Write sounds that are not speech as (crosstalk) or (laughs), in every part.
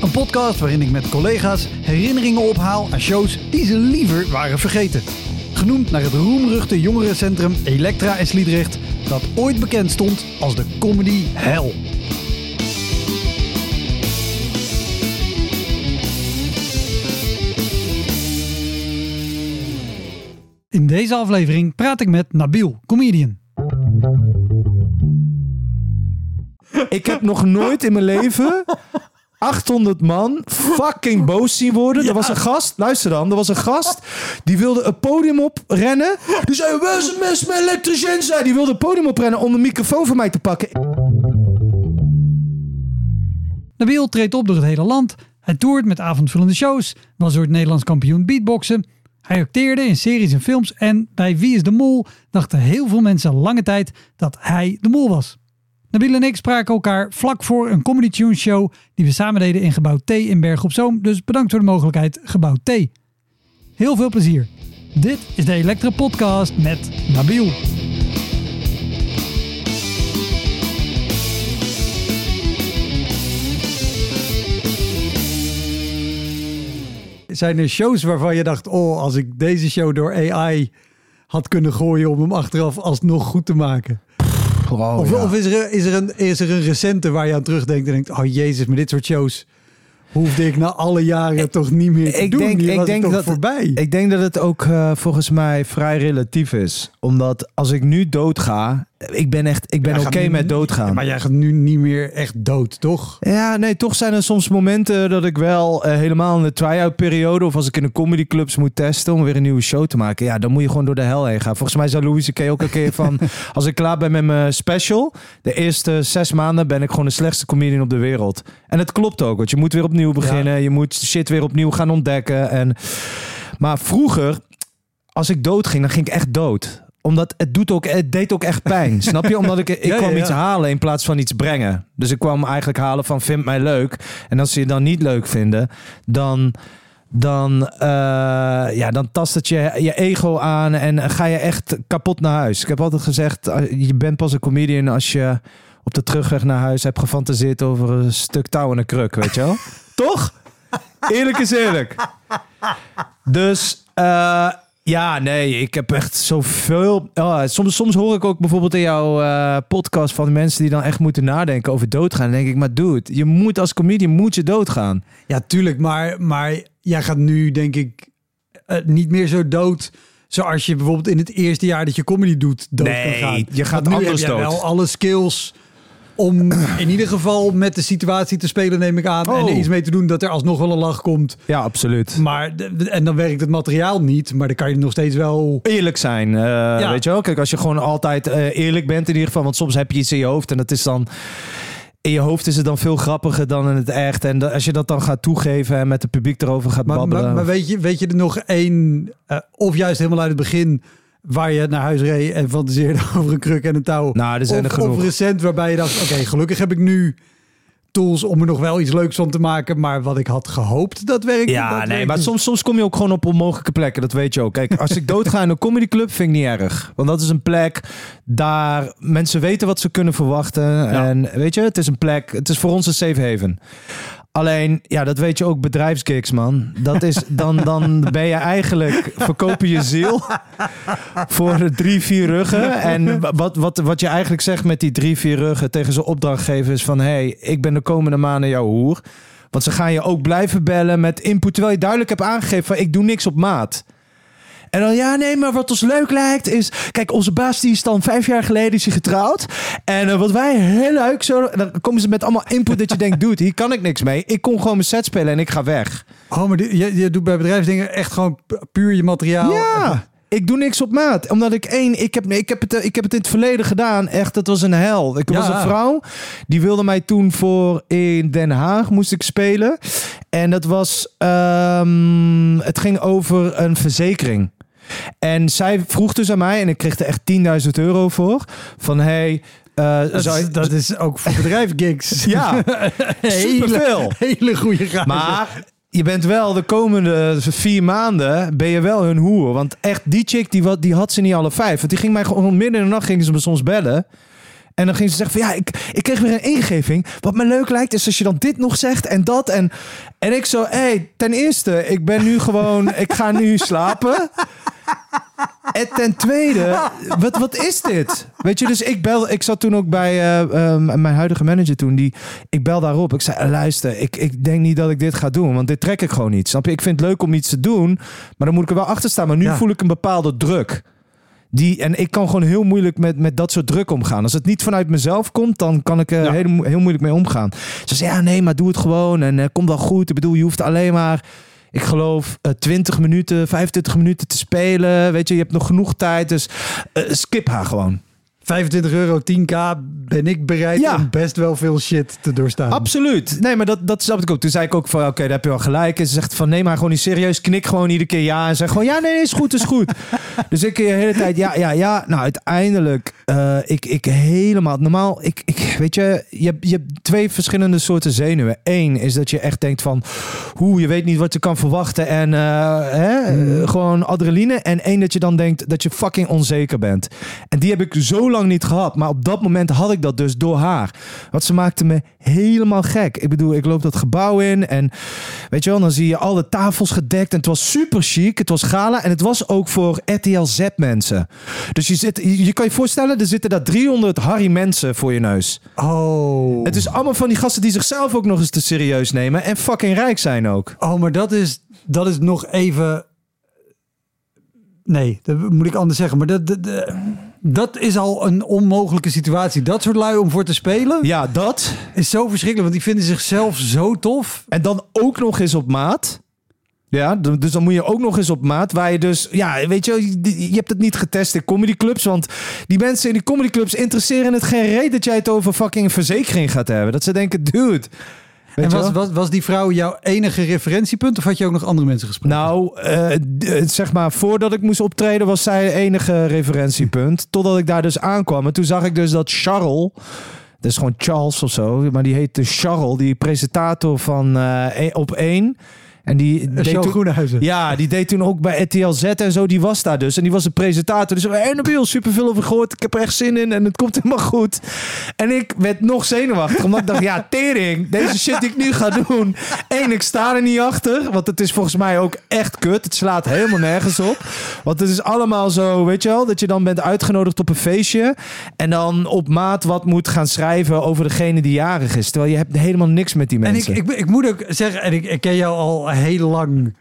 Een podcast waarin ik met collega's herinneringen ophaal aan shows die ze liever waren vergeten. Genoemd naar het roemruchte jongerencentrum Elektra in Sliedrecht, dat ooit bekend stond als de comedy hell. In deze aflevering praat ik met Nabil, comedian. Ik heb nog nooit in mijn leven 800 man fucking boos zien worden. Er was een gast, luister dan, er was een gast die wilde een podium oprennen. Die zei, waar is het mes met elektricien? Zei, die wilde het podium oprennen om een microfoon van mij te pakken. Nabil treedt op door het hele land. Hij toert met avondvullende shows, was door het Nederlands kampioen beatboxen. Hij acteerde in series en films en bij Wie is de Mol dachten heel veel mensen lange tijd dat hij de mol was. Nabil en ik spraken elkaar vlak voor een Comedy Tune show die we samen deden in Gebouw T in Berg op Zoom. Dus bedankt voor de mogelijkheid, Gebouw T. Heel veel plezier. Dit is de Elektra Podcast met Nabil. Zijn er shows waarvan je dacht, oh, als ik deze show door AI had kunnen gooien om hem achteraf alsnog goed te maken? Of, of is, er, is, er een, is er een recente waar je aan terugdenkt en denkt, oh jezus, met dit soort shows hoefde ik na alle jaren toch niet meer te ik doen. denk, ik denk dat voorbij. Ik denk dat het ook eh, volgens mij vrij relatief is. Omdat als ik nu doodga, ik ben echt, ik ben oké met doodgaan. Maar jij gaat nu niet meer echt dood, toch? Ja, nee, toch zijn er soms momenten dat ik wel eh, helemaal in de try-out periode of als ik in een comedyclubs moet testen om weer een nieuwe show te maken. Ja, dan moet je gewoon door de hel heen gaan. Volgens mij zei Louise K. ook een keer van, (laughs) als ik klaar ben met mijn special, de eerste zes maanden ben ik gewoon de slechtste comedian op de wereld. En het klopt ook, want je moet weer opnieuw beginnen. Je moet shit weer opnieuw gaan ontdekken. En... Maar vroeger, als ik dood ging, dan ging ik echt dood omdat het, doet ook, het deed ook echt pijn. (laughs) Snap je? Omdat ik, ik Ja, kwam ja. iets halen in plaats van iets brengen. Dus ik kwam eigenlijk halen van vind mij leuk. En als ze je dan niet leuk vinden, dan, dan, eh, ja, dan tast het je, je ego aan en ga je echt kapot naar huis. Ik heb altijd gezegd, eh, je bent pas een comedian als je op de terugweg naar huis hebt gefantaseerd over een stuk touw en een kruk, weet je wel? (laughs) Toch? Eerlijk is eerlijk. Dus eh, ja, nee, ik heb echt zoveel. Oh, soms, soms hoor ik ook bijvoorbeeld in jouw eh, podcast van mensen die dan echt moeten nadenken over doodgaan. Dan denk ik, maar dude, je moet als comedian moet je doodgaan. Ja, tuurlijk, maar, maar jij gaat nu denk ik eh, niet meer zo dood zoals je bijvoorbeeld in het eerste jaar dat je comedy doet dood Nee, kan gaan. je gaat nu anders heb dood. wel alle skills om in ieder geval met de situatie te spelen, neem ik aan. En Oh. er iets mee te doen dat er alsnog wel een lach komt. Ja, absoluut. Maar, en dan werkt het materiaal niet, maar dan kan je nog steeds wel... Eerlijk zijn, eh, weet je wel? Kijk, als je gewoon altijd eh, eerlijk bent in ieder geval, want soms heb je iets in je hoofd en dat is dan in je hoofd is het dan veel grappiger dan in het echt. En als je dat dan gaat toegeven en met het publiek erover gaat Maar, babbelen. maar, maar weet, je, weet je er nog één, eh, of juist helemaal uit het begin, waar je naar huis reed en fantaseerde (laughs) over een kruk en een touw? nou, er zijn of, er genoeg. Of recent waarbij je dacht, oké, gelukkig heb ik nu tools om er nog wel iets leuks van te maken, maar wat ik had gehoopt, dat werkt. Ja, dat nee, werkt maar soms, soms kom je ook gewoon op onmogelijke plekken. Dat weet je ook. Kijk, als ik (laughs) doodga in een comedyclub, vind ik niet erg. Want dat is een plek daar mensen weten wat ze kunnen verwachten. En weet je, het is een plek, het is voor ons een safe haven. Alleen, ja, dat weet je ook, bedrijfsgigs, man. Dat is, dan, dan ben je eigenlijk, verkopen je ziel voor drie, vier ruggen. En wat, wat, wat je eigenlijk zegt met die drie, vier ruggen tegen zijn opdrachtgever is van... hé, hey, ik ben de komende maanden jouw hoer. Want ze gaan je ook blijven bellen met input, terwijl je duidelijk hebt aangegeven van ik doe niks op maat. En dan, ja, nee, maar wat ons leuk lijkt is... Kijk, onze baas die is dan vijf jaar geleden is hij getrouwd. En eh, wat wij heel leuk zo... Dan komen ze met allemaal input dat je denkt... (laughs) Dude, hier kan ik niks mee. Ik kon gewoon mijn set spelen en ik ga weg. Oh, maar die- je, je doet bij bedrijfsdingen echt gewoon pu- puur je materiaal. Ja. Ik doe niks op maat. Omdat ik één, ik heb, ik heb, het, ik heb het in het verleden gedaan. Echt, het was een hel. Ik was een vrouw. Die wilde mij toen voor in Den Haag moest ik spelen. En dat was, ehm, het ging over een verzekering. En zij vroeg dus aan mij, en ik kreeg er echt 10.000 euro voor. Van hey, eh, Dat, zou is, dat is ook voor bedrijfgigs. (laughs) Ja, (laughs) hele, superveel. hele goede gage. Maar je bent wel de komende vier maanden ben je wel hun hoer. Want echt, die chick die, die had ze niet alle vijf. Want die ging mij gewoon midden in de nacht gingen ze me soms bellen. En dan ging ze zeggen van ja, ik, ik kreeg weer een ingeving. Wat me leuk lijkt is als je dan dit nog zegt en dat. En, en ik zo, hé, hey, ten eerste, ik ben nu gewoon, ik ga nu (laughs) slapen. En ten tweede, wat, wat is dit? Weet je, dus ik bel, ik zat toen ook bij eh, eh, mijn huidige manager toen, die, ik bel daarop. Ik zei, eh, luister, ik, ik denk niet dat ik dit ga doen, want dit trek ik gewoon niet. Snap je? Ik vind het leuk om iets te doen, maar dan moet ik er wel achter staan. Maar nu Ja. voel ik een bepaalde druk. Die, en ik kan gewoon heel moeilijk met, met dat soort druk omgaan. Als het niet vanuit mezelf komt, dan kan ik er Ja. heel, heel moeilijk mee omgaan. Ze zei, ja nee, maar doe het gewoon en uh, komt wel goed. Ik bedoel, je hoeft alleen maar, ik geloof, eh 20 minuten, 25 minuten te spelen. Weet je, je hebt nog genoeg tijd, dus eh, skip haar gewoon. 25 euro, 10k ben ik bereid Ja. om best wel veel shit te doorstaan. Absoluut. Nee, maar dat, dat snap ik ook. Toen zei ik ook van, oké, daar heb je wel gelijk. En ze zegt van, nee, maar gewoon niet serieus. Knik gewoon iedere keer ja. En zeg gewoon, ja, nee, nee, is goed, is goed. (laughs) dus ik de hele tijd, ja, ja, ja. Nou, uiteindelijk, eh, ik, ik helemaal, normaal, ik, ik, weet je, je hebt, je hebt twee verschillende soorten zenuwen. Eén is dat je echt denkt van, hoe, je weet niet wat je kan verwachten. En eh, hè, eh, gewoon adrenaline. En één dat je dan denkt dat je fucking onzeker bent. En die heb ik zo lang niet gehad. Maar op dat moment had ik dat dus door haar. Want ze maakte me helemaal gek. Ik bedoel, ik loop dat gebouw in en weet je wel, dan zie je alle tafels gedekt. En het was super chic. Het was gala en het was ook voor RTL Z mensen. Dus je, zit, je, je kan je voorstellen, er zitten daar 300 Harry mensen voor je neus. Oh. Het is allemaal van die gasten die zichzelf ook nog eens te serieus nemen en fucking rijk zijn ook. Oh, maar dat is, dat is nog even... Nee, dat moet ik anders zeggen. Maar dat, dat, dat- dat is al een onmogelijke situatie. Dat soort lui om voor te spelen Ja, dat. is zo verschrikkelijk. Want die vinden zichzelf zo tof. En dan ook nog eens op maat. Ja, dus dan moet je ook nog eens op maat. Waar je dus, ja, weet je, je, je hebt het niet getest in comedyclubs. Want die mensen in die comedyclubs interesseren het geen reet dat jij het over fucking verzekering gaat hebben. Dat ze denken, dude. Weet en was, was, was die vrouw jouw enige referentiepunt? Of had je ook nog andere mensen gesproken? Nou, eh, d- zeg maar, voordat ik moest optreden was zij het enige referentiepunt. (laughs) Totdat ik daar dus aankwam. En toen zag ik dus dat Charles, dat is gewoon Charles of zo, maar die heette Charles, die presentator van eh, E- Op 1. En die Uh, deed toen- Groenhuizen. Ja, die deed toen ook bij RTL Z en zo. Die was daar dus. En die was de presentator. Dus Nabil, superveel over gehoord. Ik heb er echt zin in en het komt helemaal goed. En ik werd nog zenuwachtig. Omdat ik dacht, ja, (laughs) tering. Deze shit die ik nu ga doen. Eén, ik sta er niet achter. Want het is volgens mij ook echt kut. Het slaat helemaal nergens op. Want het is allemaal zo, weet je wel. Dat je dan bent uitgenodigd op een feestje. En dan op maat wat moet gaan schrijven over degene die jarig is. Terwijl je hebt helemaal niks met die En ik, mensen. ik, ik moet ook zeggen, en ik, ik ken jou al heel lang.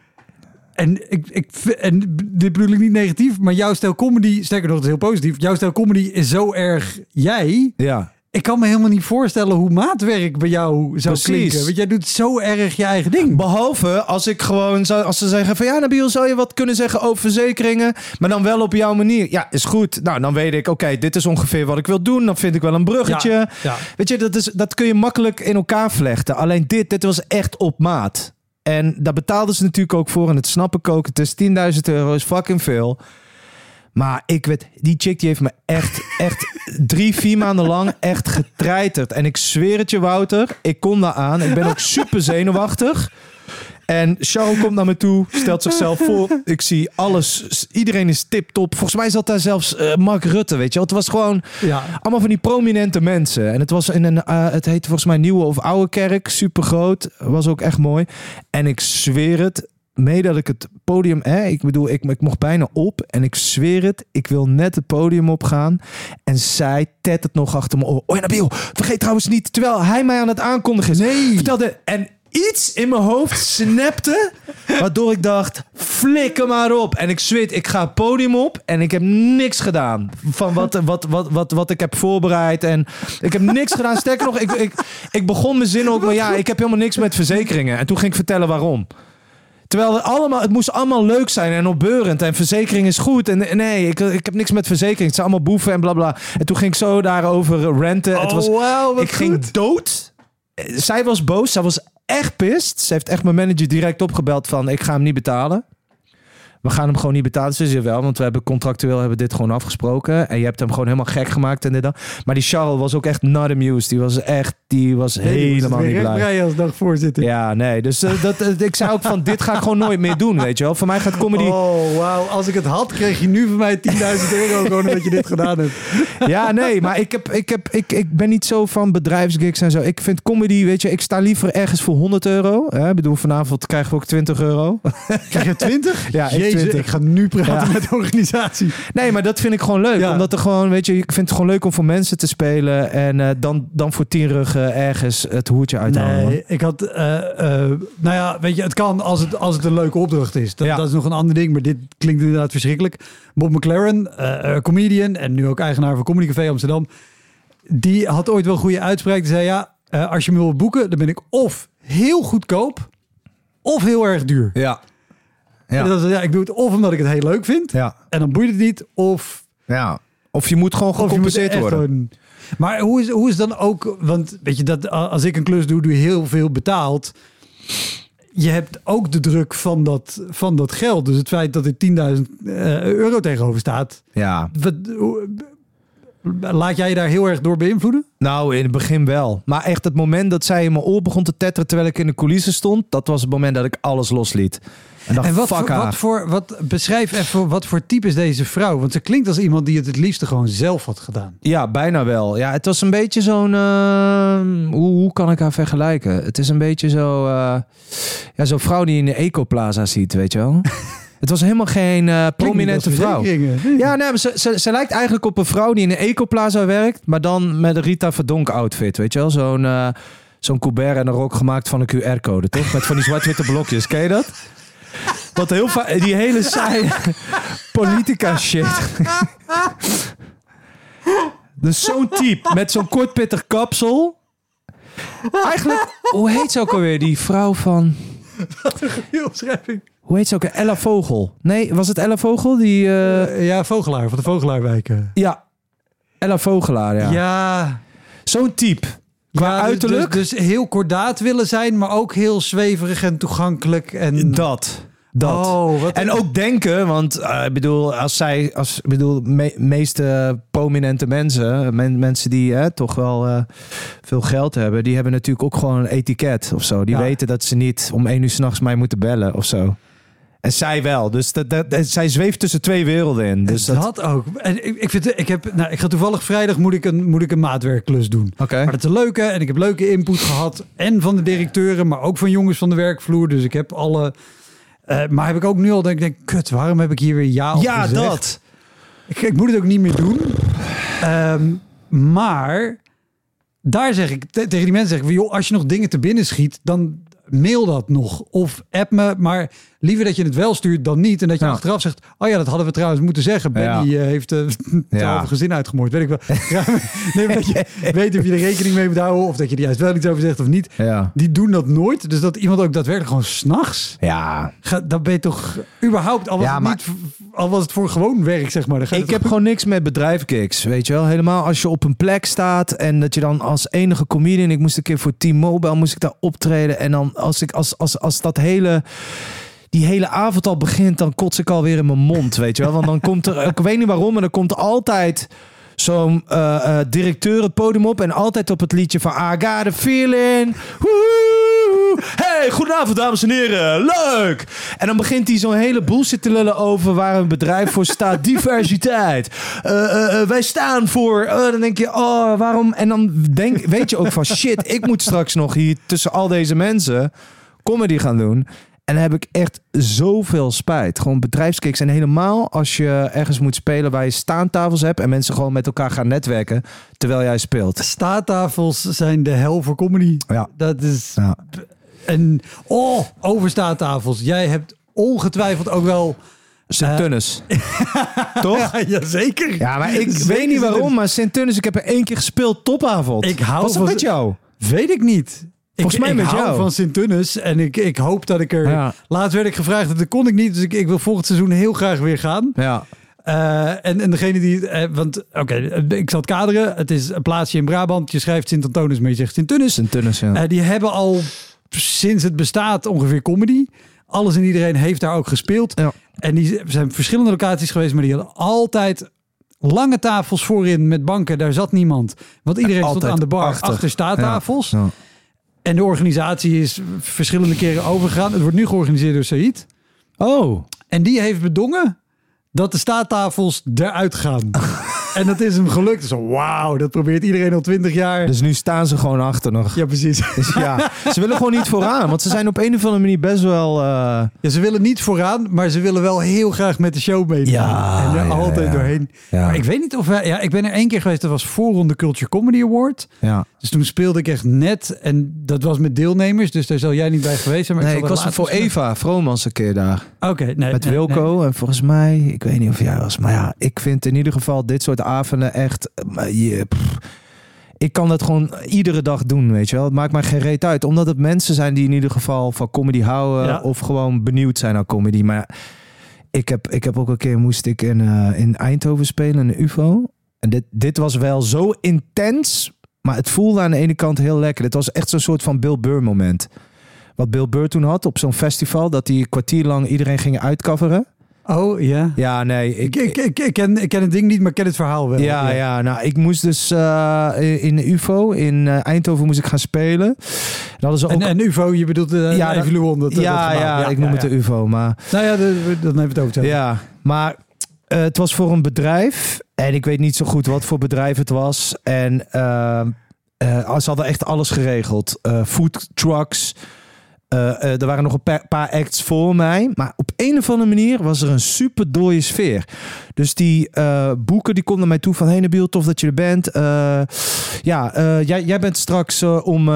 En, ik, ik, en dit bedoel ik niet negatief, maar jouw stijl comedy, sterker nog, het is heel positief. Jouw stijl comedy is zo erg jij. ja. Ik kan me helemaal niet voorstellen hoe maatwerk bij jou zou Precies. klinken. Want jij doet zo erg je eigen ding. Behalve als ik gewoon zou, als ze zeggen van ja, Nabil, zou je wat kunnen zeggen over verzekeringen, maar dan wel op jouw manier. Ja, is goed. Nou, dan weet ik, oké, dit is ongeveer wat ik wil doen. Dan vind ik wel een bruggetje. Ja, ja. Weet je, dat, is, dat kun je makkelijk in elkaar vlechten. Alleen dit, dit was echt op maat. En daar betaalden ze natuurlijk ook voor. En het snap ik ook. Het is 10.000 euro, is fucking veel. Maar ik weet, die chick die heeft me echt, (laughs) echt drie, vier maanden lang echt getreiterd. En ik zweer het je, Wouter, ik kom daar aan. Ik ben ook super zenuwachtig. En Charles komt naar me toe, stelt zichzelf voor. Ik zie alles, iedereen is tip-top. Volgens mij zat daar zelfs eh, Mark Rutte, weet je wel. Het was gewoon Ja. allemaal van die prominente mensen. En het was in een, eh, het heette volgens mij Nieuwe of Oude Kerk, super groot. Was ook echt mooi. En ik zweer het, mee dat ik het podium, hè, ik bedoel, ik, ik mocht bijna op. En ik zweer het, ik wil net het podium opgaan. En zij tet het nog achter me oor. Oh ja, Nabil, vergeet trouwens niet, terwijl hij mij aan het aankondigen is. Nee. Vertelde, en iets in mijn hoofd snapte, waardoor ik dacht, flikker maar op. En ik zweet, ik ga het podium op en ik heb niks gedaan van wat, wat, wat, wat, wat ik heb voorbereid. En ik heb niks gedaan. Sterker nog, ik, ik, ik begon mijn zin ook, maar ja, ik heb helemaal niks met verzekeringen. En toen ging ik vertellen waarom. Terwijl het, allemaal, het moest allemaal leuk zijn en opbeurend. En verzekering is goed. En nee, ik, ik heb niks met verzekering. Het zijn allemaal boeven en bla bla. En toen ging ik zo daarover renten. het was, Oh, wat ik ging dood. Zij was boos. Zij was echt pist. Ze heeft echt mijn manager direct opgebeld van... ik ga hem niet betalen. We gaan hem gewoon niet betalen. Ze zei wel, want we hebben contractueel hebben dit gewoon afgesproken. En je hebt hem gewoon helemaal gek gemaakt en dit dan. Maar die Charles was ook echt not amused. Die was echt, die was helemaal niet blij. als dagvoorzitter. Ja, nee. Dus eh, dat, eh, ik zei ook van, dit ga ik gewoon nooit meer doen, weet je wel. Voor mij gaat comedy... Oh, wauw. Als ik het had, kreeg je nu van mij 10.000 euro gewoon omdat je dit gedaan hebt. (laughs) Ja, nee, maar ik, heb, ik, heb, ik, ik ben niet zo van bedrijfsgigs en zo. Ik vind comedy, weet je, ik sta liever ergens voor 100 euro. Hè? Ik bedoel, vanavond krijgen we ook 20 euro. (laughs) Krijg je 20? (laughs) Ja, ik Jezus, 20. ik ga nu praten Ja. met de organisatie. Nee, maar dat vind ik gewoon leuk. Ja. Omdat er gewoon, weet je, ik vind het gewoon leuk om voor mensen te spelen. En eh, dan, dan voor tien ruggen ergens het hoertje uithalen. Nee, ik had, eh, eh, nou ja, weet je, het kan als het, als het een leuke opdracht is. Dat, Ja. dat is nog een ander ding, maar dit klinkt inderdaad verschrikkelijk. Bob McLaren, eh, eh, comedian en nu ook eigenaar van Comedy Café Amsterdam. Die had ooit wel een goede uitspraak. Die zei, ja, eh, als je me wil boeken, dan ben ik of heel goedkoop, of heel erg duur. Ja. Ja. dat is, ja, ik doe het of omdat ik het heel leuk vind, Ja. en dan boeit het niet, of ja. Of je moet gewoon gecompenseerd worden. gewoon- Maar hoe is, hoe is dan ook... Want weet je, dat, als ik een klus doe, doe je heel veel betaald. Je hebt ook de druk van dat, van dat geld. Dus het feit dat er 10.000 eh, euro tegenover staat. Ja. Wat, laat jij je daar heel erg door beïnvloeden? Nou, in het begin wel. Maar echt het moment dat zij in mijn oor begon te tetteren terwijl ik in de coulissen stond, dat was het moment dat ik alles losliet. En wat, voor, wat voor... Wat, beschrijf even, wat voor type is deze vrouw? Want ze klinkt als iemand die het het liefste gewoon zelf had gedaan. Ja, bijna wel. Ja, het was een beetje zo'n. eh, hoe, hoe kan ik haar vergelijken? Het is een beetje zo. eh, ja, zo'n vrouw die je in de Ecoplaza ziet, weet je wel. (laughs) het was helemaal geen eh, prominente vrouw. Ja, nee, maar ze, ze, ze lijkt eigenlijk op een vrouw die in een Ecoplaza werkt, maar dan met een Rita Verdonk outfit, weet je wel? Zo'n eh zo'n Coubert en een rok gemaakt van een QR-code, toch? Met van die zwart-witte blokjes, ken je dat? Wat heel vaak, die hele saaie politica shit. Dus zo'n type met zo'n kortpittig kapsel. Eigenlijk, hoe heet ze ook alweer? Die vrouw van. Die omschrijving. Hoe heet ze ook? Ella Vogel. Nee, was het Ella Vogel? Die. eh, Eh, ja, Vogelaar van de Vogelaarwijken. ja. Ella Vogelaar, ja. ja Zo'n type. Qua Ja, dus- uiterlijk. Dus, dus heel kordaat willen zijn, maar ook heel zweverig en toegankelijk. En... dat. Dat. Oh, wat En ook denken, want eh, ik bedoel, als zij, als ik bedoel, me, meeste prominente mensen, men- mensen die hè, toch wel eh, veel geld hebben, die hebben natuurlijk ook gewoon een etiket of zo. Die Ja. weten dat ze niet om één uur s'nachts mij moeten bellen of zo. En zij wel. Dus dat, dat, dat- zij zweeft tussen twee werelden in. Dus dat, dat, ook. En ik, ik, vind, ik, heb, nou, ik ga toevallig vrijdag moet ik een, moet ik een maatwerkklus doen. Oké. Maar dat is een leuke. En ik heb leuke input gehad. En van de directeuren, maar ook van jongens van de werkvloer. Dus ik heb alle... eh, maar heb ik ook nu al denk ik, denk, kut, waarom heb ik hier weer ja op Ja, gezegd? dat. Ik, ik moet het ook niet meer doen. Ehm, maar daar zeg ik te- tegen die mensen zeg ik, joh, als je nog dingen te binnen schiet, dan mail dat nog of app me. Maar liever dat je het wel stuurt dan niet. En dat je Ja. achteraf zegt, oh ja, dat hadden we trouwens moeten zeggen. Benny eh, heeft uh, (laughs) Ja. gezin uitgemoord. Weet ik wel. (laughs) Ja, nee, maar dat je weet of je er rekening mee moet houden of dat je er juist wel iets over zegt of niet. Ja. Die doen dat nooit. Dus dat iemand ook daadwerkelijk gewoon s'nachts. Ja. Dan ben je toch überhaupt, al was, Ja, maar- niet, al was het voor gewoon werk, zeg maar. Ik heb gewoon niks met bedrijfgigs, weet je wel. Helemaal als je op een plek staat en dat je dan als enige comedian... Ik moest een keer voor T-Mobile, moest ik daar optreden. En dan als, ik, als, als, als dat hele... Die hele avond al begint, dan kots ik alweer in mijn mond, weet je wel. Want dan komt er, ik weet niet waarom, maar dan komt er altijd zo'n eh, eh, directeur het podium op. En altijd op het liedje van I got a feeling. Woehoe. Hey, goedenavond dames en heren. Leuk! En dan begint hij zo'n hele bullshit te lullen over waar een bedrijf voor staat. (laughs) Diversiteit. Eh, wij staan voor... dan denk je, oh, waarom? En dan denk, weet je ook van shit, ik moet straks nog hier tussen al deze mensen comedy gaan doen. En dan heb ik echt zoveel spijt. Gewoon bedrijfskicks. En helemaal als je ergens moet spelen waar je staantafels hebt... en mensen gewoon met elkaar gaan netwerken terwijl jij speelt. Staattafels zijn de hel voor comedy. Ja. Dat is... Ja. En, oh, over staattafels. Jij hebt ongetwijfeld ook wel... Sint-Tunis. (laughs) Toch? Jazeker. Ja, maar ik Zeker weet niet waarom, maar Sint-Tunis, ik heb er één keer gespeeld, topavond. Ik hou Was dat met jou? Weet ik niet. Volgens mij ik met jou. van Sint-Tunis en ik, ik hoop dat ik er... Ja. Laatst werd ik gevraagd, dat kon ik niet. Dus ik, ik wil volgend seizoen heel graag weer gaan. Ja. Eh, en, en degene die... eh, want oké, eh, ik zal het kaderen. Het is een plaatsje in Brabant. Je schrijft Sint-Antonis, maar je zegt Sint-Tunis. Sint-Tunis, ja. Die hebben al sinds het bestaat ongeveer comedy. Alles en iedereen heeft daar ook gespeeld. Ja. En die zijn verschillende locaties geweest, maar die hadden altijd lange tafels voorin met banken. Daar zat niemand. Want iedereen stond aan de bar achter. achter, staattafels. Ja. En de organisatie is verschillende keren overgegaan. Het wordt nu georganiseerd door Said. Oh, En die heeft bedongen dat de staattafels eruit gaan. (laughs) en dat is hem gelukt. Zo, wauw, dat probeert iedereen al twintig jaar. dus nu staan ze gewoon achter nog. Ja, precies. (laughs) Dus ja, ze willen gewoon niet vooraan. Want ze zijn op een of andere manier best wel... eh, Ja, ze willen niet vooraan, maar ze willen wel heel graag met de show meedoen. Ja, en er ja, altijd ja. doorheen. Ja. Maar ik weet niet of wij, ja, ik ben er één keer geweest. Dat was voorronde Culture Comedy Award. ja. Dus toen speelde ik echt net. En dat was met deelnemers. Dus daar zal jij niet bij geweest zijn. Maar Nee, ik, ik was voor Eva Vromans een keer daar. Oké, nee. Met nee, Wilco. En volgens mij, ik weet niet of jij was. Maar ja, ik vind in ieder geval dit soort avonden echt... maar je, pff, ik kan dat gewoon iedere dag doen, weet je wel. Het maakt mij geen reet uit. Omdat het mensen zijn die in ieder geval van comedy houden. Ja. Of gewoon benieuwd zijn naar comedy. Maar ik heb, ik heb ook een keer moest ik in, eh, in Eindhoven spelen, de UFO. En dit, dit was wel zo intens. Maar het voelde aan de ene kant heel lekker. Het was echt zo'n soort van Bill Burr moment. Wat Bill Burr toen had op zo'n festival. Dat hij een kwartier lang iedereen ging uitcoveren. Oh, ja. Ja, nee. Ik, ik, ik, ik, ken, ik ken het ding niet, maar ik ken het verhaal wel. ja, ja, nou, ik moest dus eh, in de UFO in eh, Eindhoven moest ik gaan spelen. En ze ook... En, en UFO, je bedoelt uh, Ja, ja, dat- Ivy Luon, dat, ja, ja, gebouw. ik noem ja, het ja. de UFO, maar... Nou ja, de- dan hebben we het over. Ja, maar eh, het was voor een bedrijf. En ik weet niet zo goed wat voor bedrijf het was. En eh, eh, ze hadden echt alles geregeld. Eh food trucks. Eh, eh, er waren nog een pa- paar acts voor mij. Maar op een of andere manier was er een super dooie sfeer. Dus die eh, boeken die naar mij toe van... Hey Nabil, tof dat je er bent. Ja, jij, jij bent straks om,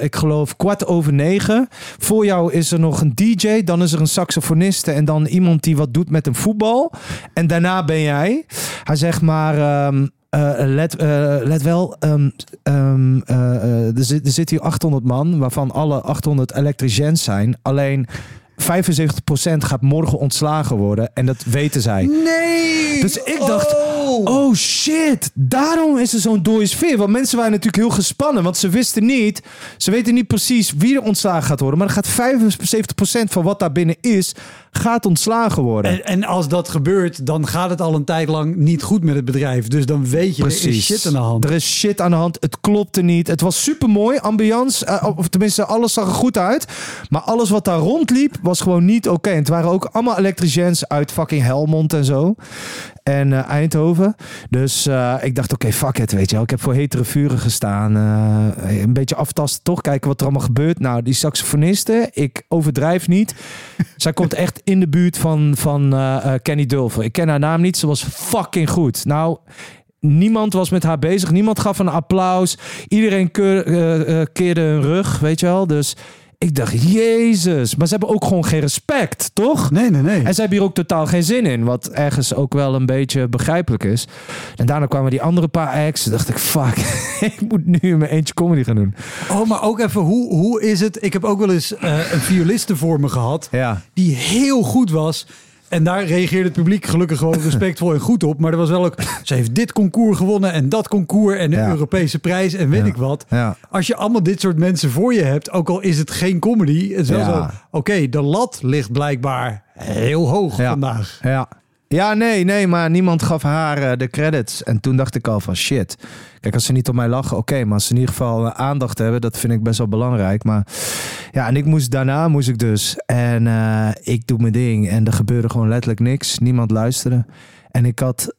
ik geloof, kwart over negen. Voor jou is er nog een DJ. Dan is er een saxofoniste. En dan iemand die wat doet met een voetbal. En daarna ben jij. Hij zegt maar... ehm, eh, let, eh, let wel, ehm, ehm, eh, er, zit, er zit hier 800 man, waarvan alle 800 elektriciens zijn. Alleen 75% gaat morgen ontslagen worden en dat weten zij. Nee! Dus ik dacht, oh shit, daarom is er zo'n dode sfeer. Want mensen waren natuurlijk heel gespannen, want ze wisten niet, ze weten niet precies wie er ontslagen gaat worden. Maar er gaat 75% van wat daar binnen is, gaat ontslagen worden. En, en als dat gebeurt, dan gaat het al een tijd lang niet goed met het bedrijf. Dus dan weet je, er is shit aan de hand. Er is shit aan de hand. Het klopte niet. Het was super mooi. Ambiance. eh, of tenminste, alles zag er goed uit. Maar alles wat daar rondliep, was gewoon niet oké. En het waren ook allemaal elektriciens uit fucking Helmond en zo. En eh, Eindhoven. Dus eh, ik dacht, oké, fuck it, weet je wel. Ik heb voor hetere vuren gestaan. Een beetje aftasten, toch? Kijken wat er allemaal gebeurt. Nou, die saxofoniste, ik overdrijf niet. Zij komt echt in de buurt van, van eh, eh, Kenny Dulfer. Ik ken haar naam niet. Ze was fucking goed. Nou, niemand was met haar bezig. Niemand gaf een applaus. Iedereen eh, keerde hun rug, weet je wel. Dus ik dacht, jezus. Maar ze hebben ook gewoon geen respect, toch? Nee, nee, nee. En ze hebben hier ook totaal geen zin in. Wat ergens ook wel een beetje begrijpelijk is. En daarna kwamen die andere paar acts. Dacht ik, fuck. (laughs) ik moet nu in mijn eentje comedy gaan doen. Oh, maar ook even, hoe, hoe is het? Ik heb ook wel eens eh, een violiste voor me gehad. Ja. Die heel goed was. En daar reageerde het publiek gelukkig gewoon respectvol en goed op. Maar er was wel ook, ze heeft dit concours gewonnen en dat concours en Ja. Europese prijs en weet Ja. ik wat. Ja. Als je allemaal dit soort mensen voor je hebt, ook al is het geen comedy, het is wel zo, oké, de lat ligt blijkbaar heel hoog Ja. vandaag. Ja. Ja, nee, nee, maar niemand gaf haar eh, de credits. En toen dacht ik al van shit. Kijk, als ze niet op mij lachen, oké. maar als ze in ieder geval eh, aandacht hebben, dat vind ik best wel belangrijk. Maar ja, en ik moest daarna moest ik dus. En eh, ik doe mijn ding. En er gebeurde gewoon letterlijk niks. Niemand luisterde. En ik had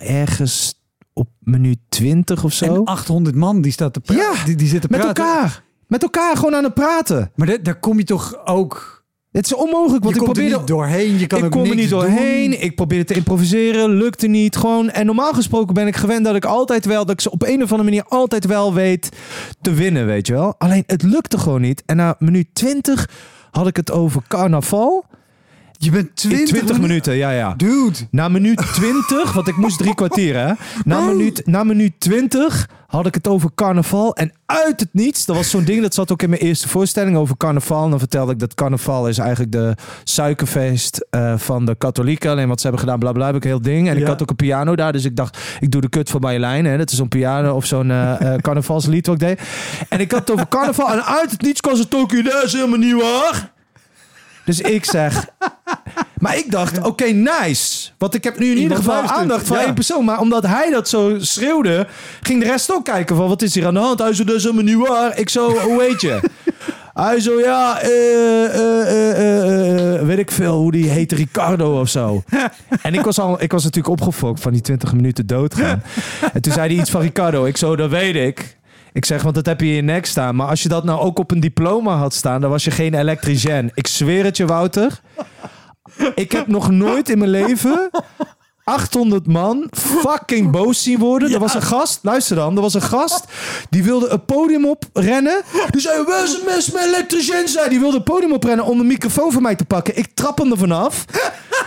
ergens op minuut 20 of zo. En 800 man die staat te praten, Ja, die, die zitten met praten. elkaar. Met elkaar gewoon aan het praten. Maar daar kom je toch ook, Het is onmogelijk, want je ik er probeerde niet doorheen, je kan ik ook kom er niet doorheen. doen. Ik probeerde te improviseren. Lukte niet. Gewoon. En normaal gesproken ben ik gewend dat ik altijd wel. Dat ik ze op een of andere manier altijd wel weet te winnen. Weet je wel. Alleen het lukte gewoon niet. En na minuut 20 had ik het over carnaval. Je bent 20, 20 minuten, ja, ja. Dude. Na minuut 20, want ik moest drie kwartier, hè. Na minuut, na minuut 20 had ik het over carnaval. En uit het niets, dat was zo'n ding, dat zat ook in mijn eerste voorstelling over carnaval. En dan vertelde ik dat carnaval is eigenlijk de suikerfeest eh, van de katholieken. Alleen wat ze hebben gedaan, bla bla, heb ik een heel ding. En ik had ook een piano daar, dus ik dacht, ik doe de kut van Marjolein. Hè. Dat is zo'n piano of zo'n eh, eh, (laughs) carnavalslied wat ik deed. En ik had het over carnaval en uit het niets kwam ze is helemaal niet waar. Dus ik zeg... Maar ik dacht, oké, nice. Want ik heb nu in ieder geval luistert, aandacht van ja. één persoon. Maar omdat hij dat zo schreeuwde, ging de rest ook kijken van... Wat is hier aan de hand? Hij zo, dat is helemaal niet waar. Ik zo, hoe weet je? (laughs) Hij zo, ja, eh, eh, eh, weet ik veel hoe die heet, Ricardo of zo. En ik was, al, ik was natuurlijk opgefokt van die 20 minuten doodgaan. (laughs) En toen zei hij iets van Ricardo. Ik zo, dat weet ik. Ik zeg, want dat heb je in je nek staan. Maar als je dat nou ook op een diploma had staan, dan was je geen elektricien. Ik zweer het je, Wouter. Ik heb nog nooit in mijn leven 800 man fucking boos zien worden. Er was een gast, luister dan, er was een gast die wilde een podium oprennen. Die zei, waar is het mes met elektricien? Zei. Die wilde het podium oprennen om een microfoon van mij te pakken. Ik trap hem er vanaf.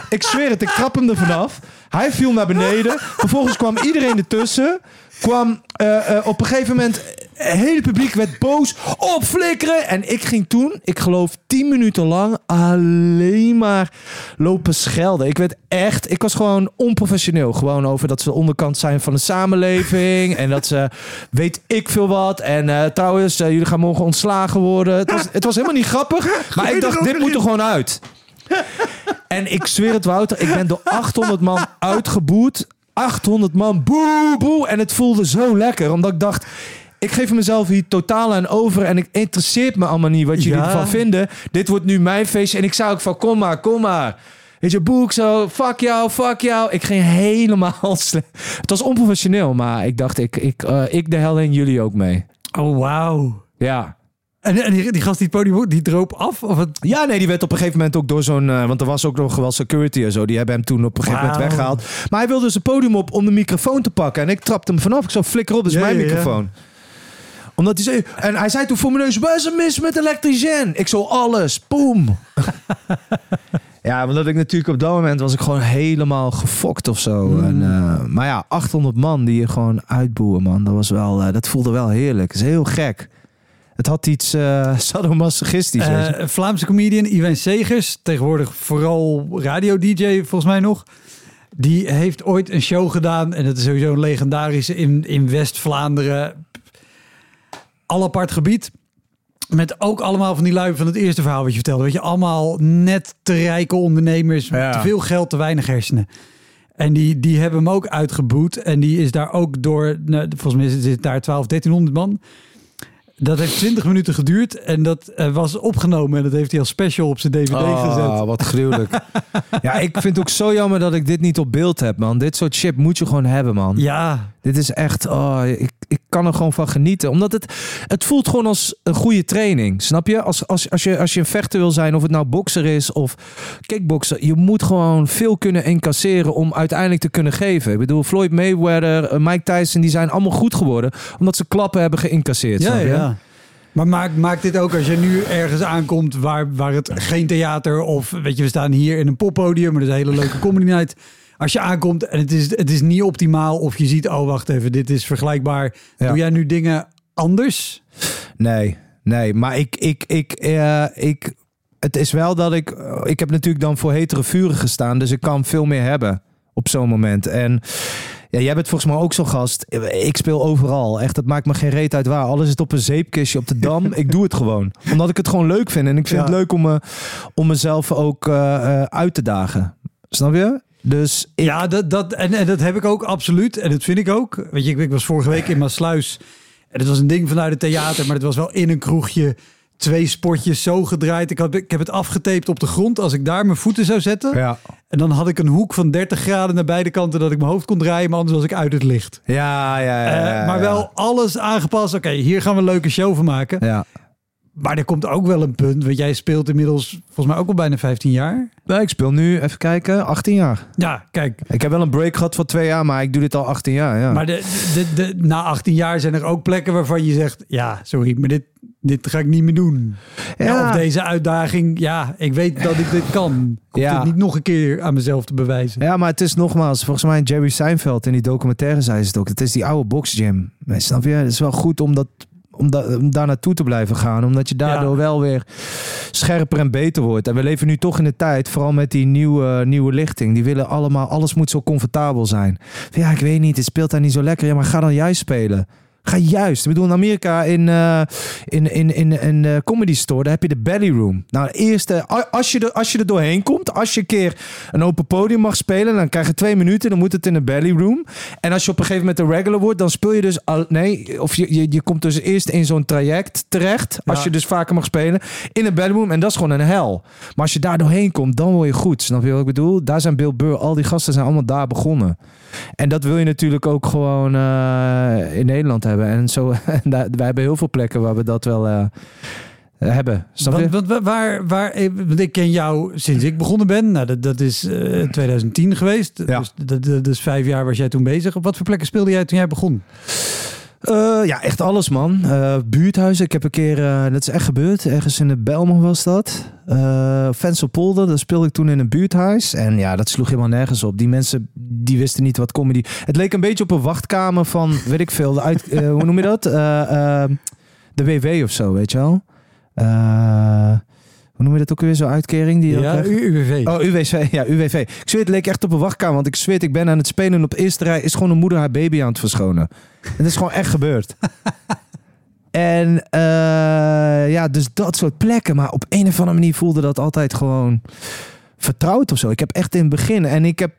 Ik zweer het, ik trap hem er vanaf. Hij viel naar beneden. Vervolgens kwam iedereen ertussen. Kwam eh, eh, op een gegeven moment... Het hele publiek werd boos. Opflikkeren. En ik ging toen, ik geloof 10 minuten lang... alleen maar lopen schelden. Ik werd echt... Ik was gewoon onprofessioneel. Gewoon over dat ze de onderkant zijn van de samenleving. En dat ze weet ik veel wat. En eh, trouwens, jullie gaan morgen ontslagen worden. Het was, het was helemaal niet grappig. Maar ik dacht, dit moet er gewoon uit. En ik zweer het, Wouter, ik ben door 800 man uitgeboet. 800 man, boe, boe. En het voelde zo lekker, omdat ik dacht... Ik geef mezelf hier totaal aan over en ik interesseert me allemaal niet wat jullie Ja. ervan vinden. Dit wordt nu mijn feestje en ik zou ook van, kom maar, kom maar. Weet je, boek zo, fuck jou, fuck jou. Ik ging helemaal... (laughs) sle- Het was onprofessioneel, maar ik dacht, ik, ik, eh, ik de hel en jullie ook mee. Oh, wauw. Ja. En, en die, die gast die het podium, die droop af? Of het, Ja, nee, die werd op een gegeven moment ook door zo'n... eh, want er was ook nog wel security en zo. Die hebben hem toen op een gegeven moment weggehaald. Maar hij wilde dus een podium op om de microfoon te pakken. En ik trapte hem vanaf. Ik zo, flikker op, dat is Ja, mijn ja, ja. microfoon. Omdat hij zei... En hij zei toen voor mijn neus... Waar is er mis met elektricien? Ik zo, alles. Boom. (laughs) ja, omdat ik natuurlijk op dat moment was ik gewoon helemaal gefokt of zo. Mm. En, eh, maar ja, 800 man die je gewoon uitboeren, man. Dat, was wel, eh, dat voelde wel heerlijk. Dat is heel gek. Het had iets eh (laughs) sadomasochistisch. Eh, Vlaamse comedian, Iwijn Segers, tegenwoordig vooral radio-dj volgens mij nog. Die heeft ooit een show gedaan en dat is sowieso een legendarische in, in West-Vlaanderen. Al apart gebied. Met ook allemaal van die lui van het eerste verhaal wat je vertelde. Weet je, allemaal net te rijke ondernemers. Ja. Te veel geld, te weinig hersenen. En die, die hebben hem ook uitgeboet. En die is daar ook door, nou, volgens mij zit daar 12, 1300 man. Dat heeft 20 minuten geduurd en dat eh, was opgenomen. En dat heeft hij als special op zijn DVD gezet. Ah, wat gruwelijk. (laughs) ja, ik vind het ook zo jammer dat ik dit niet op beeld heb, man. Dit soort shit moet je gewoon hebben, man. Ja, Dit is echt, oh, ik, ik kan er gewoon van genieten. Omdat het, het voelt gewoon als een goede training. Snap je? Als, als, als je? als je een vechter wil zijn, of het nou bokser is of kickbokser. Je moet gewoon veel kunnen incasseren om uiteindelijk te kunnen geven. Ik bedoel, Floyd Mayweather, eh, Mike Tyson, die zijn allemaal goed geworden. Omdat ze klappen hebben geïncasseerd. ja, snap je? ja. Maar maakt maak dit ook als je nu ergens aankomt waar, waar het geen theater of weet je, we staan hier in een poppodium, maar dat is een hele leuke comedy night. Als je aankomt en het is, het is niet optimaal of je ziet, oh wacht even, dit is vergelijkbaar. Ja. Doe jij nu dingen anders? Nee, nee. Maar ik, ik, ik, eh, ik, het is wel dat ik, eh, ik heb natuurlijk dan voor hetere vuren gestaan, dus ik kan veel meer hebben op zo'n moment. En ja, jij bent volgens mij ook zo'n gast. Ik speel overal. Echt, het maakt me geen reet uit waar. Alles zit op een zeepkistje op de dam. (laughs) ik doe het gewoon. Omdat ik het gewoon leuk vind. En ik vind Ja. het leuk om, me, om mezelf ook eh, eh, uit te dagen. Snap je? Dus ik, Ja, dat, dat, en, en dat heb ik ook absoluut. En dat vind ik ook. Weet je, ik, ik was vorige week in Maasluis. En het was een ding vanuit het theater, maar het was wel in een kroegje. Twee spotjes zo gedraaid. Ik, had, ik heb het afgetaped op de grond. Als ik daar mijn voeten zou zetten. ja. En dan had ik een hoek van 30 graden naar beide kanten dat ik mijn hoofd kon draaien. Maar anders was ik uit het licht. Ja, ja, ja, ja, Eh, maar wel alles aangepast. Oké, hier gaan we een leuke show van maken. Ja. Maar er komt ook wel een punt, want jij speelt inmiddels volgens mij ook al bijna 15 jaar. Nee, ik speel nu, even kijken, 18 jaar. Ja, kijk. Ik heb wel een break gehad van twee jaar, maar ik doe dit al 18 jaar. Ja. Maar de, de, de, na 18 jaar zijn er ook plekken waarvan je zegt, ja, sorry, maar dit, dit ga ik niet meer doen. Ja. Ja. of deze uitdaging, ja, ik weet dat ik dit kan. Ik Ja. het niet nog een keer aan mezelf te bewijzen. Ja, maar het is nogmaals, volgens mij Jerry Seinfeld in die documentaire zei ze het ook. Het is die oude boxgym. Snap je? Het is wel goed om, dat, om, da- om daar naartoe te blijven gaan. Omdat je daardoor Ja. wel weer scherper en beter wordt. En we leven nu toch in de tijd, vooral met die nieuwe, nieuwe lichting. Die willen allemaal, alles moet zo comfortabel zijn. Ja, ik weet niet, het speelt daar niet zo lekker. Ja, maar ga dan juist spelen. Ga juist. Ik bedoel, in Amerika in, eh, in, in, in een eh, comedy store, daar heb je de belly room. Nou, eerst, als, je er, als je er doorheen komt, als je een keer een open podium mag spelen, dan krijg je twee minuten, dan moet het in de belly room. En als je op een gegeven moment een regular wordt, dan speel je dus al, nee, of je, je, je komt dus eerst in zo'n traject terecht, als Ja. je dus vaker mag spelen, in een belly room. En dat is gewoon een hel. Maar als je daar doorheen komt, dan word je goed. Snap je wat ik bedoel? Daar zijn Bill Burr, al die gasten zijn allemaal daar begonnen. En dat wil je natuurlijk ook gewoon eh, in Nederland hebben. En zo, (laughs) en daar, wij hebben heel veel plekken waar we dat wel eh, hebben. Snap je? Want, want wa- waar, waar, eh, want ik ken jou sinds ik begonnen ben. Nou, dat, dat is eh, 2010 geweest. Ja. Dus dat, dat is vijf jaar was jij toen bezig. Op wat voor plekken speelde jij toen jij begon? Eh, ja, echt alles, man. Eh, buurthuizen. Ik heb een keer, eh, dat is echt gebeurd. Ergens in de Belmont was dat. Uh, Venselpolder, daar speelde ik toen in een buurthuis. En ja, dat sloeg helemaal nergens op. Die mensen, die wisten niet wat comedy... Het leek een beetje op een wachtkamer van, weet ik veel, de uit, eh, hoe noem je dat? Eh, eh, de WW of zo, weet je wel? Hoe noem je dat ook weer, zo'n uitkering? Die Ja, UWV. Oh, UWV. Ja, UWV. Ik zweer, het leek echt op een wachtkamer. Want ik zweer, ik ben aan het spelen en op eerste rij is gewoon een moeder haar baby aan het verschonen. En dat is gewoon echt gebeurd. (laughs) En eh, ja, dus dat soort plekken. Maar op een of andere manier voelde dat altijd gewoon vertrouwd of zo. Ik heb echt in het begin en ik heb,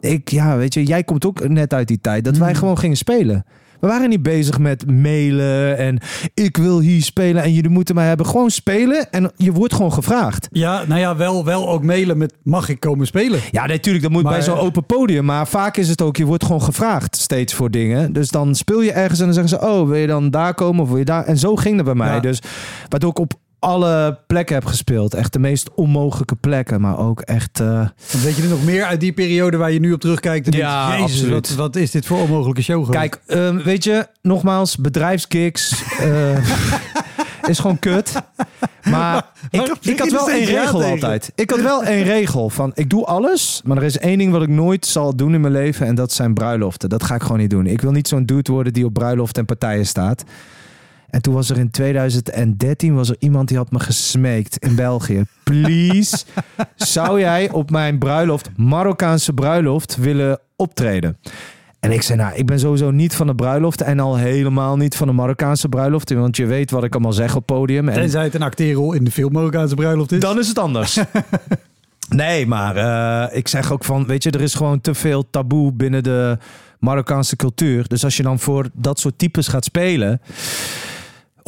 ik, ja, weet je, jij komt ook net uit die tijd dat wij Mm. gewoon gingen spelen. We waren niet bezig met mailen en ik wil hier spelen en jullie moeten mij hebben. Gewoon spelen en je wordt gewoon gevraagd. Ja, nou ja, wel, wel ook mailen met mag ik komen spelen? Ja, natuurlijk, dat moet Maar- bij zo'n open podium. Maar vaak is het ook, je wordt gewoon gevraagd steeds voor dingen. Dus dan speel je ergens en dan zeggen ze, oh, wil je dan daar komen of wil je daar? En zo ging dat bij mij. Ja. Dus waardoor ik op alle plekken heb gespeeld. Echt de meest onmogelijke plekken, maar ook echt... Want weet je er nog meer uit die periode waar je nu op terugkijkt? En Ja, denkt, Jezus, absoluut. wat, wat is dit voor onmogelijke show geweest? Kijk, ehm, weet je, nogmaals, bedrijfsgigs eh, (laughs) is gewoon kut. Maar ik, ik had wel één regel altijd. Ik had wel één regel van, ik doe alles, maar er is één ding wat ik nooit zal doen in mijn leven en dat zijn bruiloften. Dat ga ik gewoon niet doen. Ik wil niet zo'n dude worden die op bruiloft en partijen staat. En toen was er in 2013 was er iemand die had me gesmeekt in België. Please, (laughs) zou jij op mijn bruiloft, Marokkaanse bruiloft, willen optreden? En ik zei, nou, ik ben sowieso niet van de bruiloft en al helemaal niet van de Marokkaanse bruiloft. Want je weet wat ik allemaal zeg op podium. En Tenzij het een acteerrol in de film Marokkaanse bruiloft is. dan is het anders. (laughs) nee, maar eh, ik zeg ook van, weet je, er is gewoon te veel taboe binnen de Marokkaanse cultuur. Dus als je dan voor dat soort types gaat spelen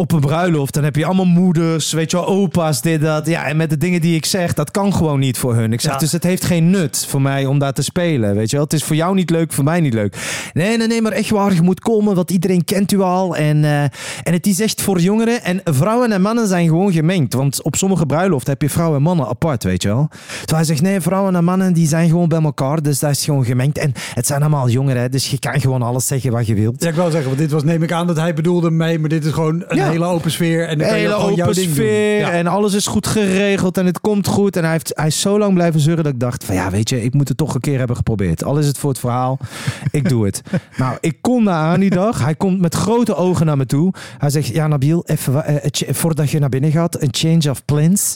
op een bruiloft, dan heb je allemaal moeders, weet je wel, opa's, dit, dat. Ja, en met de dingen die ik zeg, dat kan gewoon niet voor hun. Ik zeg, Ja. dus het heeft geen nut voor mij om daar te spelen, weet je wel. Het is voor jou niet leuk, voor mij niet leuk. Nee, nee, nee, maar echt waar, je moet komen, want iedereen kent u al. En, eh, en het is echt voor jongeren. En vrouwen en mannen zijn gewoon gemengd. Want op sommige bruiloften heb je vrouwen en mannen apart, weet je wel. Terwijl hij zegt, nee, vrouwen en mannen, die zijn gewoon bij elkaar. Dus dat is gewoon gemengd. En het zijn allemaal jongeren, dus je kan gewoon alles zeggen wat je wilt. Ja, ik wou zeggen, want dit was, neem ik aan dat hij bedoelde mee, maar dit is gewoon een Ja. Hele open sfeer. En dan Een hele open ding sfeer en alles is goed geregeld en het komt goed. En hij, heeft, hij is zo lang blijven zeuren dat ik dacht van ja, weet je, ik moet het toch een keer hebben geprobeerd. Al is het voor het verhaal, (laughs) ik doe het. nou, ik kom daar aan die dag. Hij komt met grote ogen naar me toe. Hij zegt, ja Nabil, even, eh, voordat je naar binnen gaat, een change of plans.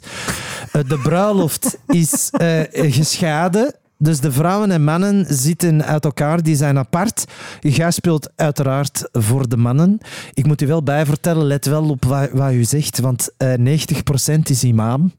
Eh, de bruiloft is geschaden. Dus de vrouwen en mannen zitten uit elkaar, die zijn apart. Jij speelt uiteraard voor de mannen. Ik moet u wel bijvertellen, let wel op wat, wat u zegt, want eh 90% is imam.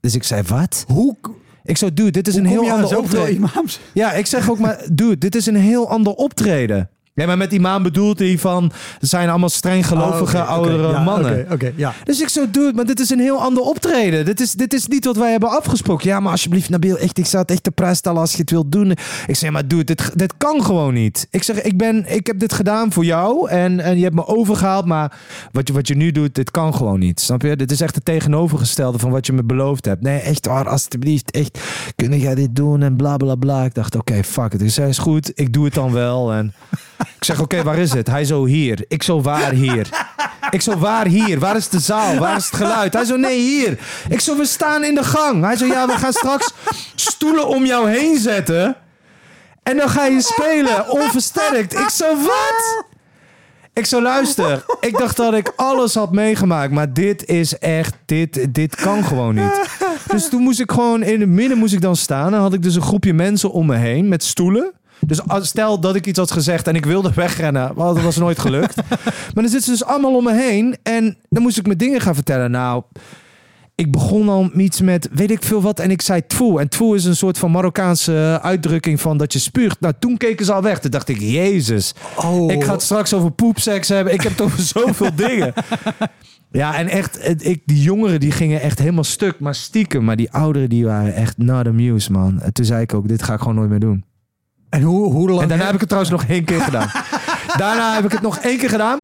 Dus ik zei, wat? Hoe, Ik zou, dude, dit is hoe een heel ander optreden. imams? Ja, ik zeg ook maar, dude, dit is een heel ander optreden. Ja, maar met imam bedoelt hij van... Het zijn allemaal streng gelovige Oh, oudere ja, mannen. Oké, ja. Dus ik zo, dude, maar dit is een heel ander optreden. Dit is, dit is niet wat wij hebben afgesproken. Ja, maar alsjeblieft, Nabil, echt, ik zou het echt te prijs stellen als je het wilt doen. Ik zeg, maar dude, dit, dit kan gewoon niet. Ik zeg, ik, ben, ik heb dit gedaan voor jou en, en je hebt me overgehaald, maar wat je, wat je nu doet, dit kan gewoon niet. Snap je? Dit is echt het tegenovergestelde van wat je me beloofd hebt. Nee, echt waar, alsjeblieft, echt, kun jij dit doen en bla bla bla. Ik dacht, oké, fuck it. Ik zei, is goed, ik doe het dan wel. En ik zeg, oké, waar is het? Hij zo, hier. Ik zo, waar hier? Ik zo, waar hier? Waar is de zaal? Waar is het geluid? Hij zo, nee, hier. Ik zo, we staan in de gang. Hij zo, ja, we gaan straks stoelen om jou heen zetten. En dan ga je spelen, onversterkt. Ik zo, wat? Ik zo, luister. Ik dacht dat ik alles had meegemaakt. Maar dit is echt, dit, dit kan gewoon niet. Dus toen moest ik gewoon, in het midden moest ik dan staan. En had ik dus een groepje mensen om me heen met stoelen. Dus als- stel dat ik iets had gezegd en ik wilde wegrennen, want dat was nooit gelukt. (laughs) maar dan zitten ze dus allemaal om me heen en dan moest ik me dingen gaan vertellen. Nou, ik begon al iets met weet ik veel wat en ik zei tfoe. En tfoe is een soort van Marokkaanse uitdrukking van dat je spuugt. Nou, toen keken ze al weg. Toen dacht ik, jezus, Oh. ik ga het straks over poepseks hebben. Ik heb het over zoveel (laughs) dingen. Ja, en echt, ik, die jongeren die gingen echt helemaal stuk, maar stiekem. Maar die ouderen die waren echt not amused, man. En toen zei ik ook, dit ga ik gewoon nooit meer doen. En hoe, hoe lang... En daarna heb ik het trouwens nog één keer gedaan. (laughs) daarna heb ik het nog één keer gedaan.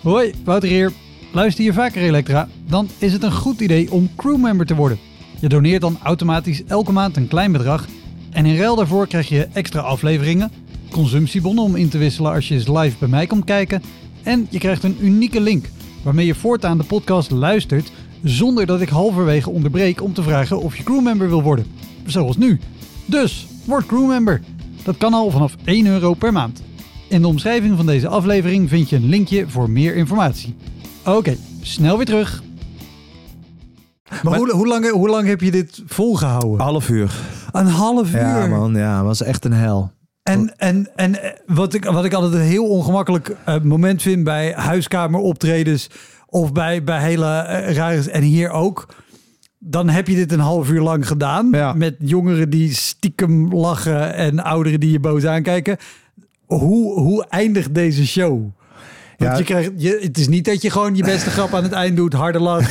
Hoi, Wouter hier. Luister je vaker Elektra? Dan is het een goed idee om crewmember te worden. Je doneert dan automatisch elke maand een klein bedrag. En in ruil daarvoor krijg je extra afleveringen, consumptiebonnen om in te wisselen als je eens live bij mij komt kijken. En je krijgt een unieke link waarmee je voortaan de podcast luistert zonder dat ik halverwege onderbreek om te vragen of je crewmember wil worden. Zoals nu. Dus, word crewmember. Dat kan al vanaf 1 euro per maand. In de omschrijving van deze aflevering vind je een linkje voor meer informatie. Oké, snel weer terug. Maar, hoe, hoe, lang, hoe lang heb je dit volgehouden? Half uur. Een half uur. Ja, man. Ja, was echt een hel. En, en, en eh, wat, ik, wat ik altijd een heel ongemakkelijk eh, moment vind bij huiskameroptredens of bij, bij hele rare... En hier ook. Dan heb je dit een half uur lang gedaan. Ja. Met jongeren die stiekem lachen en ouderen die je boos aankijken. Hoe, hoe eindigt deze show? Want Ja. je krijgt, je, het is niet dat je gewoon je beste grap aan het eind doet. Harde lach.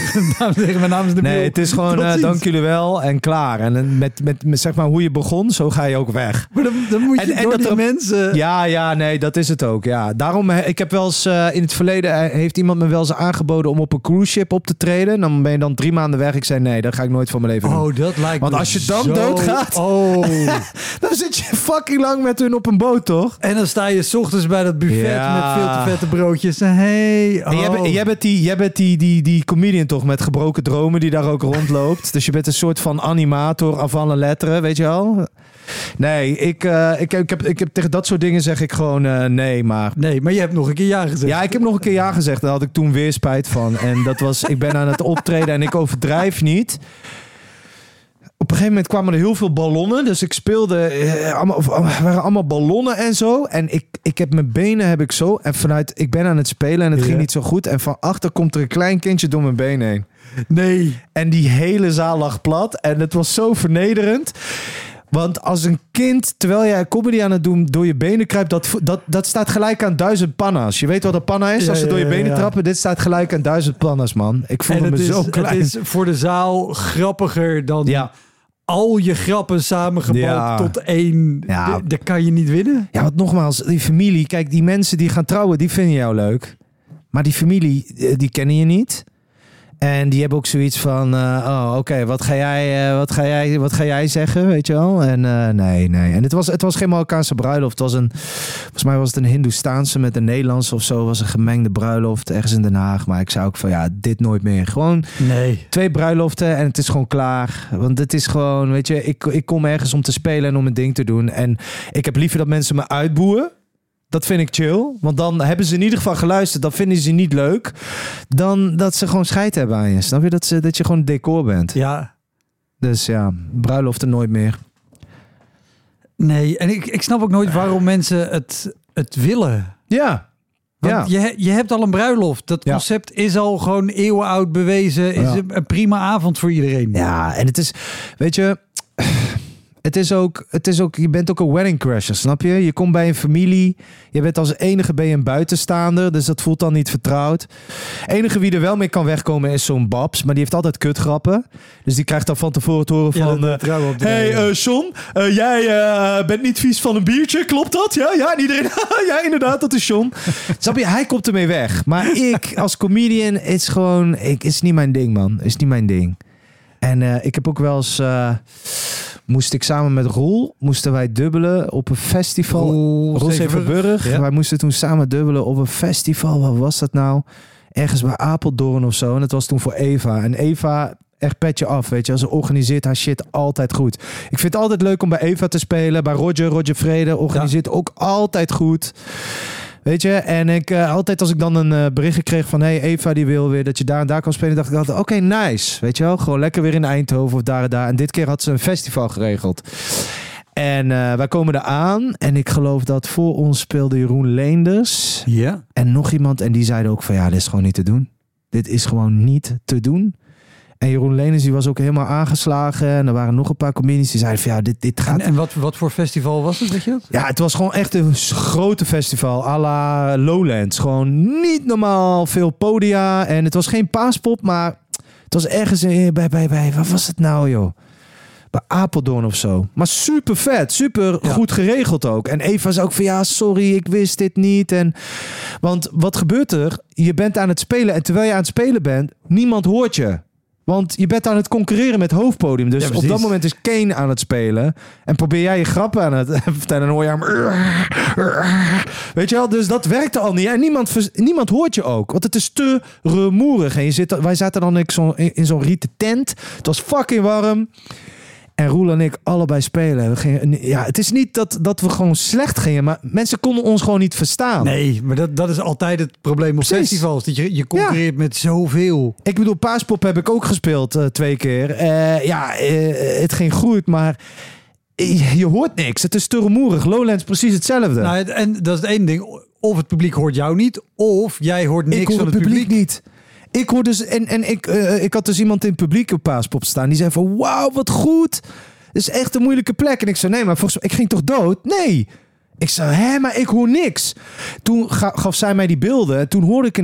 Mijn naam is de Nee, het is gewoon eh, dank jullie wel en klaar. En eh, met, met, met zeg maar hoe je begon, zo ga je ook weg. Maar dan, dan moet je En- en door dat die er- mensen... Ja, ja, nee, dat is het ook. Ja. Daarom, eh, ik heb wel eens in het verleden, heeft iemand me wel eens aangeboden om op een cruise ship op te treden. Dan ben je dan drie maanden weg. Ik zei nee, dat ga ik nooit van mijn leven doen. Oh, dat lijkt Want me als je dan zo- doodgaat- Oh. (laughs) Dan zit je fucking lang met hun op een boot, toch? En dan sta je 's ochtends bij dat buffet Ja. met veel te vette broodjes. Hey, En jij, oh. bent, jij bent, die, jij bent die, die, die comedian toch met gebroken dromen die daar ook rondloopt. (laughs) dus je bent een soort van animator af alle letteren, weet je wel? Nee, ik, eh, ik, ik, heb, ik heb tegen dat soort dingen zeg ik gewoon eh, nee, maar... Nee, maar je hebt nog een keer ja gezegd. Ja, ik heb nog een keer ja gezegd. Daar had ik toen weer spijt van. En dat was, ik ben aan het optreden en ik overdrijf niet. Op een gegeven moment kwamen er heel veel ballonnen. Dus ik speelde, eh, allemaal, eh, er waren allemaal ballonnen en zo. En ik, ik heb mijn benen heb ik zo. En vanuit, ik ben aan het spelen en het Ja. ging niet zo goed. En van achter komt er een klein kindje door mijn been heen. Nee. En die hele zaal lag plat. En het was zo vernederend. Want als een kind, terwijl jij comedy aan het doen, door je benen kruipt, dat, dat, dat staat gelijk aan duizend panna's. Je weet wat een panna is? Ja, als ze door je ja, benen ja. trappen, dit staat gelijk aan duizend panna's, man. Ik voelde het me is, zo het klein. is voor de zaal grappiger dan Ja. Al je grappen samengebald Ja. tot één. Ja. Daar kan je niet winnen. Ja, want nogmaals, die familie, kijk, die mensen die gaan trouwen, die vinden jou leuk. Maar die familie, eh, die kennen je niet. En die hebben ook zoiets van, eh, oh, oké, wat ga jij, eh, wat ga jij, wat ga jij zeggen, weet je wel? En eh, nee, nee. En het was, het was geen Marokkaanse bruiloft. Het was een, volgens mij was het een Hindoestaanse met een Nederlandse of zo. Het was een gemengde bruiloft ergens in Den Haag. Maar ik zei ook van, ja, dit nooit meer. Gewoon Nee. twee bruiloften en het is gewoon klaar. Want het is gewoon, weet je, ik, ik kom ergens om te spelen en om een ding te doen. En ik heb liever dat mensen me uitboeien. Dat vind ik chill. Want dan hebben ze in ieder geval geluisterd. Dan vinden ze niet leuk. Dan dat ze gewoon scheid hebben aan je. Snap je? Dat, ze, dat je gewoon decor bent. Ja. Dus ja, bruiloften nooit meer. Nee. En ik, ik snap ook nooit waarom mensen het, het willen. Ja. Want ja. je, je hebt al een bruiloft. Dat Ja. concept is al gewoon eeuwenoud bewezen. Is Ja. een prima avond voor iedereen. Ja, en het is, weet je, het is, ook, het is ook, je bent ook een wedding crasher, snap je? Je komt bij een familie. Je bent als enige ben je een buitenstaander. Dus dat voelt dan niet vertrouwd. enige wie er wel mee kan wegkomen is zo'n Babs. Maar die heeft altijd kutgrappen. Dus die krijgt dan van tevoren te horen van... Ja, eh, hey, John, eh, jij bent niet vies van een biertje, klopt dat? Ja, ja, en iedereen, (laughs) ja, inderdaad, dat is John. (laughs) Snap je, hij komt ermee weg. Maar ik, als comedian, is gewoon, ik, is niet mijn ding, man. Is niet mijn ding. En eh, ik heb ook wel eens, eh, moest ik samen met Roel, moesten wij dubbelen op een festival. Roel Roel Zevenburg. Zevenburg. Ja. Wij moesten toen samen dubbelen op een festival. Wat was dat nou? Ergens bij Apeldoorn of zo. En dat was toen voor Eva. En Eva, echt petje af, weet je. Ze organiseert haar shit altijd goed. Ik vind het altijd leuk om bij Eva te spelen. Bij Roger, Roger Vrede, organiseert ook altijd goed. Weet je, en ik eh, altijd als ik dan een eh, berichtje kreeg van hey Eva die wil weer dat je daar en daar kan spelen, dacht ik altijd oké nice, weet je wel, gewoon lekker weer in Eindhoven of daar en daar. En dit keer had ze een festival geregeld. En eh, wij komen er aan en ik geloof dat voor ons speelde Jeroen Leenders Ja. en nog iemand en die zeiden ook van ja, dit is gewoon niet te doen. Dit is gewoon niet te doen. En Jeroen Leenders die was ook helemaal aangeslagen en er waren nog een paar comedies die zeiden van ja, dit, dit gaat En, en wat, wat voor festival was het, weet je dat? ja, het was gewoon echt een grote festival à la Lowlands. Gewoon niet normaal veel podia. En het was geen paaspop, maar het was ergens bij, bij, bij, wat was het nou joh? Bij Apeldoorn of zo. Maar super vet, super Ja. goed geregeld ook. En Eva zei ook van ja, sorry, ik wist dit niet. En, want wat gebeurt er? Je bent aan het spelen en terwijl je aan het spelen bent, niemand hoort je. Want je bent aan het concurreren met hoofdpodium. Dus Ja, op dat moment is Kane aan het spelen. En probeer jij je grappen aan het vertellen. En hoor je hem... Weet je wel? Dus dat werkte al niet. En niemand, niemand hoort je ook. Want het is te rumoerig. En je zit, wij zaten dan in zo'n in zo'n rieten tent. Het was fucking warm. En Roel en ik allebei spelen. We gingen, ja, het is niet dat, dat we gewoon slecht gingen. Maar mensen konden ons gewoon niet verstaan. Nee, maar dat, dat is altijd het probleem op Precies. festivals. Dat je, je concurreert met zoveel. Ik bedoel, Paaspop heb ik ook gespeeld eh, twee keer. Eh, ja, eh, het ging goed, maar je, hoort niks. Het is te rumoerig. Lowlands precies hetzelfde. Nou, en dat is het één ding. Of het publiek hoort jou niet, of jij hoort niks ik hoor van het het publiek, publiek. niet. Ik hoor dus en, en ik, eh, ik had dus iemand in het publiek op Paaspop staan. Die zei van wauw, wat goed. Het is echt een moeilijke plek. En ik zei nee, maar volgens ik ging toch dood? Nee. Ik zei, hè, maar ik hoor niks. Toen ga- gaf zij mij die beelden. En toen hoorde ik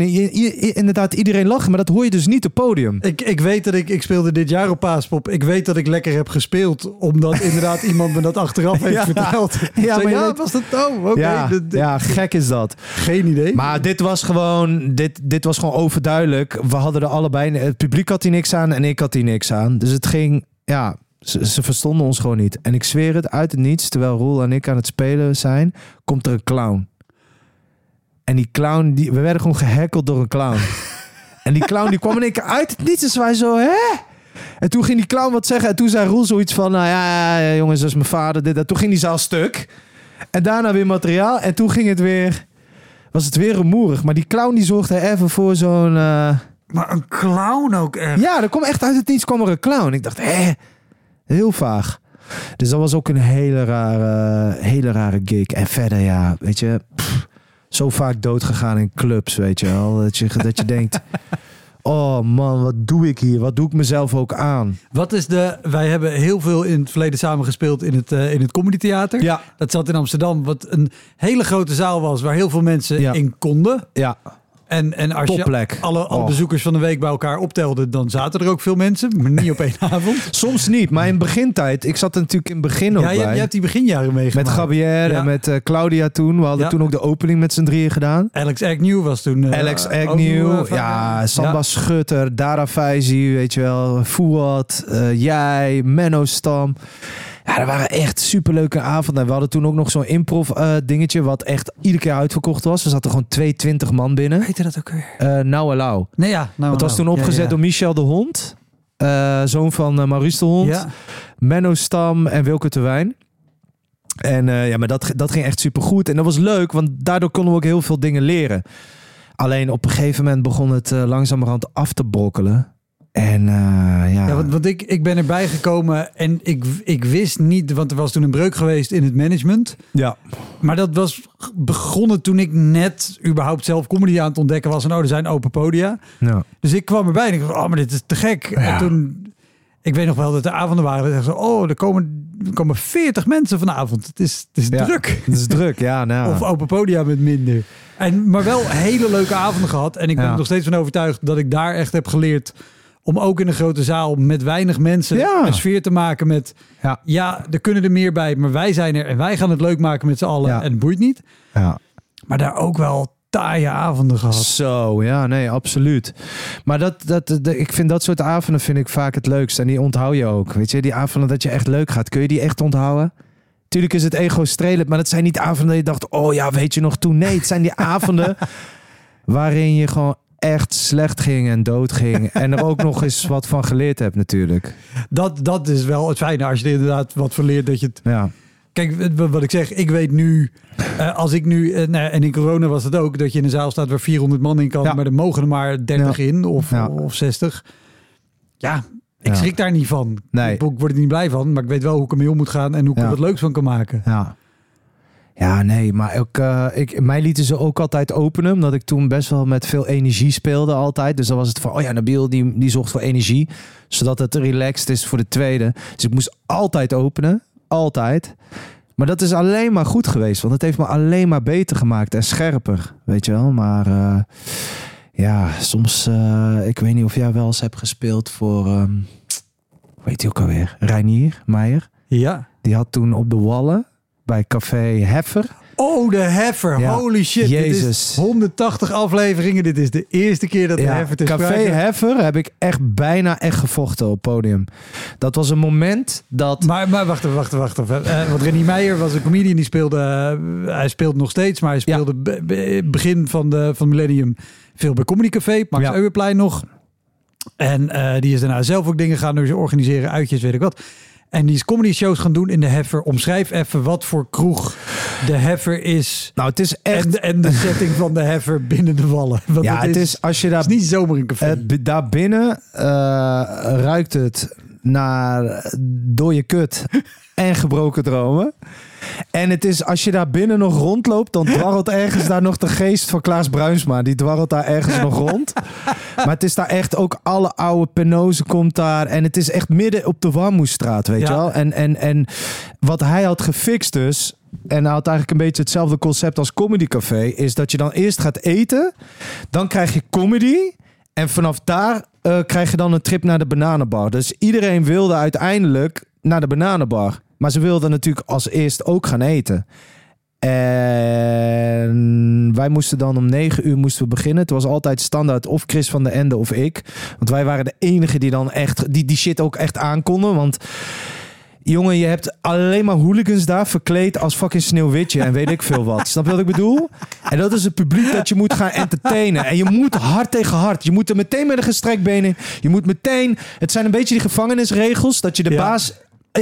inderdaad iedereen lachen. Maar dat hoor je dus niet op podium. Ik, ik weet dat ik, ik speelde dit jaar op Paaspop. Ik weet dat ik lekker heb gespeeld, omdat (laughs) inderdaad iemand me dat achteraf heeft Ja. verteld. Ja, (laughs) ja, maar je ja weet- was dat oh, ja, dit- dit- ja, gek is dat. Geen idee. Maar dit was gewoon, dit, dit was gewoon overduidelijk. We hadden er allebei, het publiek had hier niks aan en ik had hier niks aan. Dus het ging, ja, ze, ze verstonden ons gewoon niet. En ik zweer het, uit het niets, terwijl Roel en ik aan het spelen zijn, komt er een clown. En die clown, die, we werden gewoon gehackeld door een clown. (laughs) en die clown die kwam in één keer uit het niets. Dus wij zo, hè? En toen ging die clown wat zeggen. En toen zei Roel zoiets van, nou ja, jongens, dat is mijn vader. Dit, dat. Toen ging die zaal stuk. En daarna weer materiaal. En toen ging het weer was het weer rumoerig. Maar die clown die zorgde even voor zo'n... eh, Maar een clown ook echt. Ja, er kwam echt uit het niets kwam er een clown. Ik dacht, hè? Heel vaag. Dus dat was ook een hele rare, hele rare gig. En verder, ja, weet je... pff, zo vaak doodgegaan in clubs, weet je wel. Dat je, dat je denkt... (laughs) Oh man, wat doe ik hier? Wat doe ik mezelf ook aan? Wat is de... Wij hebben heel veel in het verleden samen gespeeld in het, eh in het Comedy Theater. Ja, Dat zat in Amsterdam, wat een hele grote zaal was, waar heel veel mensen Ja. in konden. ja. En, en als je alle, alle Oh. bezoekers van de week bij elkaar optelde, dan zaten er ook veel mensen, maar niet op één (laughs) avond. Soms niet, maar in begintijd... Ik zat er natuurlijk in het begin ook Ja, bij. je hebt die beginjaren meegemaakt. met Gabriel Ja. en met eh, Claudia toen. We hadden Ja. toen ook de opening met z'n drieën gedaan. Alex Agnew was toen... eh, Alex Agnew, eh, ja, Samba Ja. Schutter, Dara Faizi, weet je wel, Fouad, eh, jij, Menno Stam. Ja, dat waren echt superleuke avonden. En we hadden toen ook nog zo'n improv eh, dingetje wat echt iedere keer uitverkocht was. Er zaten gewoon 220 man binnen. Heette dat ook weer? Eh nou. Nee, ja. Nou, Dat was toen opgezet ja, door Michel de Hond, eh, zoon van Maurice de Hond. Ja. Menno Stam en Wilke Terwijn. En ja, maar dat, dat ging echt super goed. En dat was leuk, want daardoor konden we ook heel veel dingen leren. Alleen op een gegeven moment begon het langzamerhand af te brokkelen. En eh, ja, Ja, want, want ik, ik ben erbij gekomen en ik, ik wist niet, want er was toen een breuk geweest in het management. ja. Maar dat was begonnen toen ik net überhaupt zelf comedy aan het ontdekken was. En oh, er zijn open podia. ja. Dus ik kwam erbij en ik dacht, oh, maar dit is te gek. Ja. En toen, ik weet nog wel dat er avonden waren. Dat zo, oh, er komen er komen 40 mensen vanavond. Het is, het is Ja. druk. Het is druk, ja. Nou. Of open podia met minder. En, maar wel hele leuke avonden gehad. En ik ben Ja. er nog steeds van overtuigd dat ik daar echt heb geleerd om ook in een grote zaal met weinig mensen Ja. een sfeer te maken met... Ja. Ja, er kunnen er meer bij, maar wij zijn er en wij gaan het leuk maken met z'n allen. Ja. En het boeit niet. ja. Maar daar ook wel taaie avonden gehad. Zo, ja, nee, absoluut. Maar dat, dat, dat- ik vind dat soort avonden vind ik vaak het leukst. En die onthoud je ook. Weet je, die avonden dat je echt leuk gaat. Kun je die echt onthouden? Tuurlijk is het ego strelend, maar dat zijn niet avonden dat je dacht, oh ja, weet je nog toen? Nee, het zijn die avonden (laughs) waarin je gewoon echt slecht ging en dood ging. (laughs) En er ook nog eens wat van geleerd hebt natuurlijk. Dat, dat is wel het fijne als je er inderdaad wat verleert dat je het Ja, Kijk, wat ik zeg, ik weet nu, eh, als ik nu, eh, nou, en in corona was het ook, dat je in een zaal staat waar 400 man in kan, Ja. maar er mogen er maar 30 in of, Ja. of 60. Ja, ik schrik daar niet van. Nee. Ik, word er niet blij van, maar ik weet wel hoe ik ermee om moet gaan en hoe ik er wat leuks van kan maken. ja. Ja, nee, maar ook, eh, ik, mij lieten ze ook altijd openen, omdat ik toen best wel met veel energie speelde altijd. Dus dan was het van, oh ja, Nabil die, die zocht voor energie, zodat het relaxed is voor de tweede. Dus ik moest altijd openen, altijd. Maar dat is alleen maar goed geweest, want het heeft me alleen maar beter gemaakt en scherper, weet je wel. Maar eh, ja, soms, eh, ik weet niet of jij wel eens hebt gespeeld voor, ehm hoe heet die ook alweer, Reinier Meijer. Ja. Die had toen op de wallen bij Café Heffer. Oh, de Heffer. Ja. Holy shit. Dit is Jezus. 180 afleveringen. Dit is de eerste keer dat de Heffer te Café sprake Heffer heb ik echt bijna echt gevochten op podium. Dat was een moment dat... Maar, maar wacht even, wacht even, wacht even. Eh, want René Meijer was een comedian die speelde... eh, hij speelt nog steeds, maar hij speelde be- be- begin van de van Millennium veel bij Comedy Café. Max Ja. Euwerplein nog. En eh, die is daarna zelf ook dingen gaan organiseren, uitjes, weet ik wat. En die is comedy shows gaan doen in de Heffer. Omschrijf even wat voor kroeg de Heffer is. Nou, het is echt... En, de- en de setting van de Heffer binnen de wallen. Want ja, het is als je daar... het is niet zomaar een café. daar binnen eh, ruikt het naar dode kut en gebroken dromen. En het is, als je daar binnen nog rondloopt, dan dwarrelt ergens daar nog de geest van Klaas Bruinsma. Die dwarrelt daar ergens nog rond. Maar het is daar echt ook alle oude penose komt daar. En het is echt midden op de Warmoestraat, weet Ja. je wel. En, en, en wat hij had gefixt dus... En hij had eigenlijk een beetje hetzelfde concept als Comedy Café. Is dat je dan eerst gaat eten. Dan krijg je comedy. En vanaf daar eh, krijg je dan een trip naar de bananenbar. Dus iedereen wilde uiteindelijk naar de bananenbar. Maar ze wilden natuurlijk als eerst ook gaan eten. En wij moesten dan om negen uur moesten we beginnen. Het was altijd standaard of Chris van der Ende of ik. Want wij waren de enigen die dan echt die, die shit ook echt aankonden. Want jongen, je hebt alleen maar hooligans daar verkleed als fucking Sneeuwwitje en weet ik veel wat. Snap je wat ik bedoel? En dat is het publiek dat je moet gaan entertainen. En je moet hard tegen hard. Je moet er meteen met een gestrekt been in. Je moet meteen... Het zijn een beetje die gevangenisregels. Dat je de Ja. baas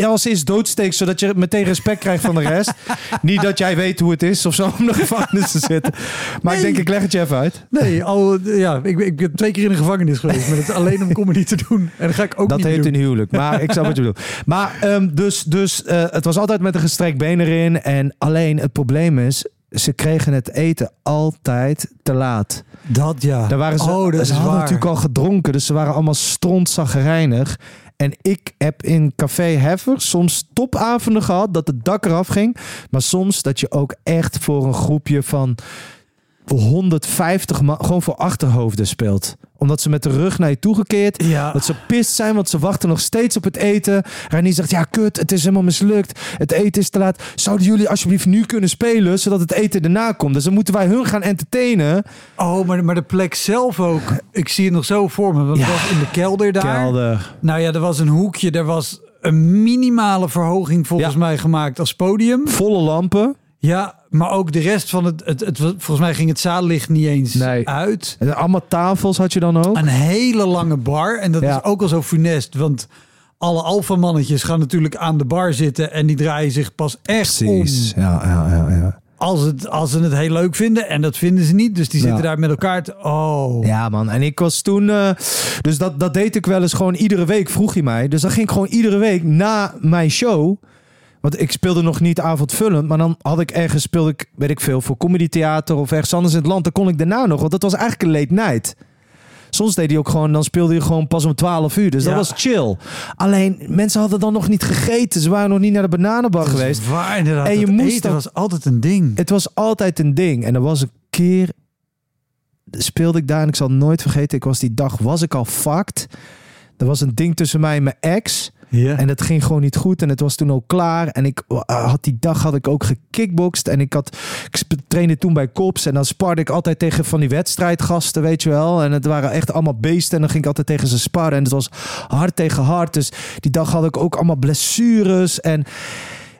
als eerst doodsteekt, zodat je meteen respect krijgt van de rest. (laughs) Niet dat jij weet hoe het is of zo om de gevangenis te zitten. Maar ik denk, ik leg het je even uit. Nee, al, ja, ik, ik ben twee keer in de gevangenis geweest. Maar het is alleen om comedy te doen. En dat ga ik ook dat niet doen. een huwelijk. Maar ik snap wat je bedoelt. Maar ehm, dus, dus eh, het was altijd met een gestrekt been erin. En alleen het probleem is, ze kregen het eten altijd te laat. Dat ja. Daar waren ze, oh, dat is ze hadden waar. natuurlijk al gedronken, dus ze waren allemaal strontzaggerijnig. En ik heb in Café Heffer soms topavonden gehad dat het dak eraf ging. Maar soms dat je ook echt voor een groepje van 150 man, gewoon voor achterhoofden speelt. Omdat ze met de rug naar je toegekeerd. Ja. Dat ze pist zijn, want ze wachten nog steeds op het eten. Rani zegt, ja kut, het is helemaal mislukt. Het eten is te laat. Zouden jullie alsjeblieft nu kunnen spelen, zodat het eten erna komt? Dus dan moeten wij hun gaan entertainen. Oh, maar, maar de plek zelf ook. Ik zie het nog zo voor me. Want Ja. was in de kelder daar. Kelder. Nou ja, er was een hoekje. Er was een minimale verhoging volgens Ja. mij gemaakt als podium. Volle lampen. Ja, maar ook de rest van het... het, het volgens mij ging het zaallicht niet eens Nee. uit. En allemaal tafels had je dan ook. Een hele lange bar. En dat Ja. is ook al zo funest. Want alle alfamannetjes gaan natuurlijk aan de bar zitten. En die draaien zich pas echt om Ja, ja, ja, ja. als, het, als ze het heel leuk vinden. En dat vinden ze niet. Dus die Ja. zitten daar met elkaar te... Oh. Ja, man. En ik was toen. eh, dus dat, dat deed ik wel eens gewoon iedere week, vroeg hij mij. Dus dan ging ik gewoon iedere week na mijn show. Want ik speelde nog niet avondvullend. Maar dan had ik ergens, speelde ik, weet ik veel, voor comedy theater of ergens anders in het land. Dan kon ik daarna nog. Want dat was eigenlijk een late night. Soms deed hij ook gewoon, dan speelde hij gewoon pas om 12 uur. Dus Ja. dat was chill. Alleen, mensen hadden dan nog niet gegeten. Ze waren nog niet naar de bananenbar geweest. Waar inderdaad. En je Het moest eten dat- was altijd een ding. Het was altijd een ding. En er was een keer speelde ik daar en ik zal het nooit vergeten. Ik was die dag was ik al fucked. Er was een ding tussen mij en mijn ex. En het ging gewoon niet goed. En het was toen ook klaar. En ik eh, had die dag had ik ook gekickboxed. En ik had ik trainde toen bij Kops. En dan sparde ik altijd tegen van die wedstrijdgasten, weet je wel. En het waren echt allemaal beesten. En dan ging ik altijd tegen ze sparren. En het was hard tegen hard. Dus die dag had ik ook allemaal blessures. En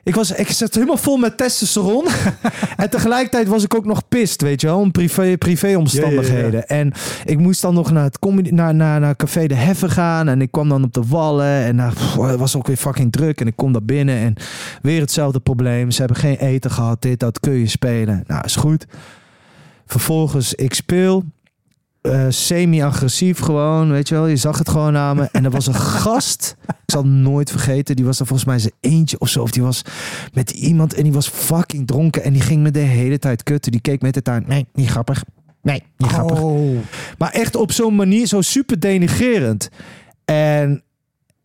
ik, was, ik zat helemaal vol met testosteron. (laughs) en tegelijkertijd was ik ook nog pist, weet je wel. Om privé, privé omstandigheden. En ik moest dan nog naar het comedy, naar, naar, naar Café de Heffen gaan. En ik kwam dan op de Wallen. En daar pff, het was ook weer fucking druk. En ik kom daar binnen. En weer hetzelfde probleem. Ze hebben geen eten gehad. Dit, dat kun je spelen. Nou, is goed. Vervolgens, ik speel. Eh, semi-agressief gewoon, weet je wel. Je zag het gewoon aan me. En er was een (laughs) gast, ik zal het nooit vergeten. Die was er volgens mij zijn eentje of zo. Of die was met iemand en die was fucking dronken. En die ging me de hele tijd kutten. Die keek met het aan. Nee, niet grappig. Nee, niet grappig. Oh. Maar echt op zo'n manier, zo super denigerend. En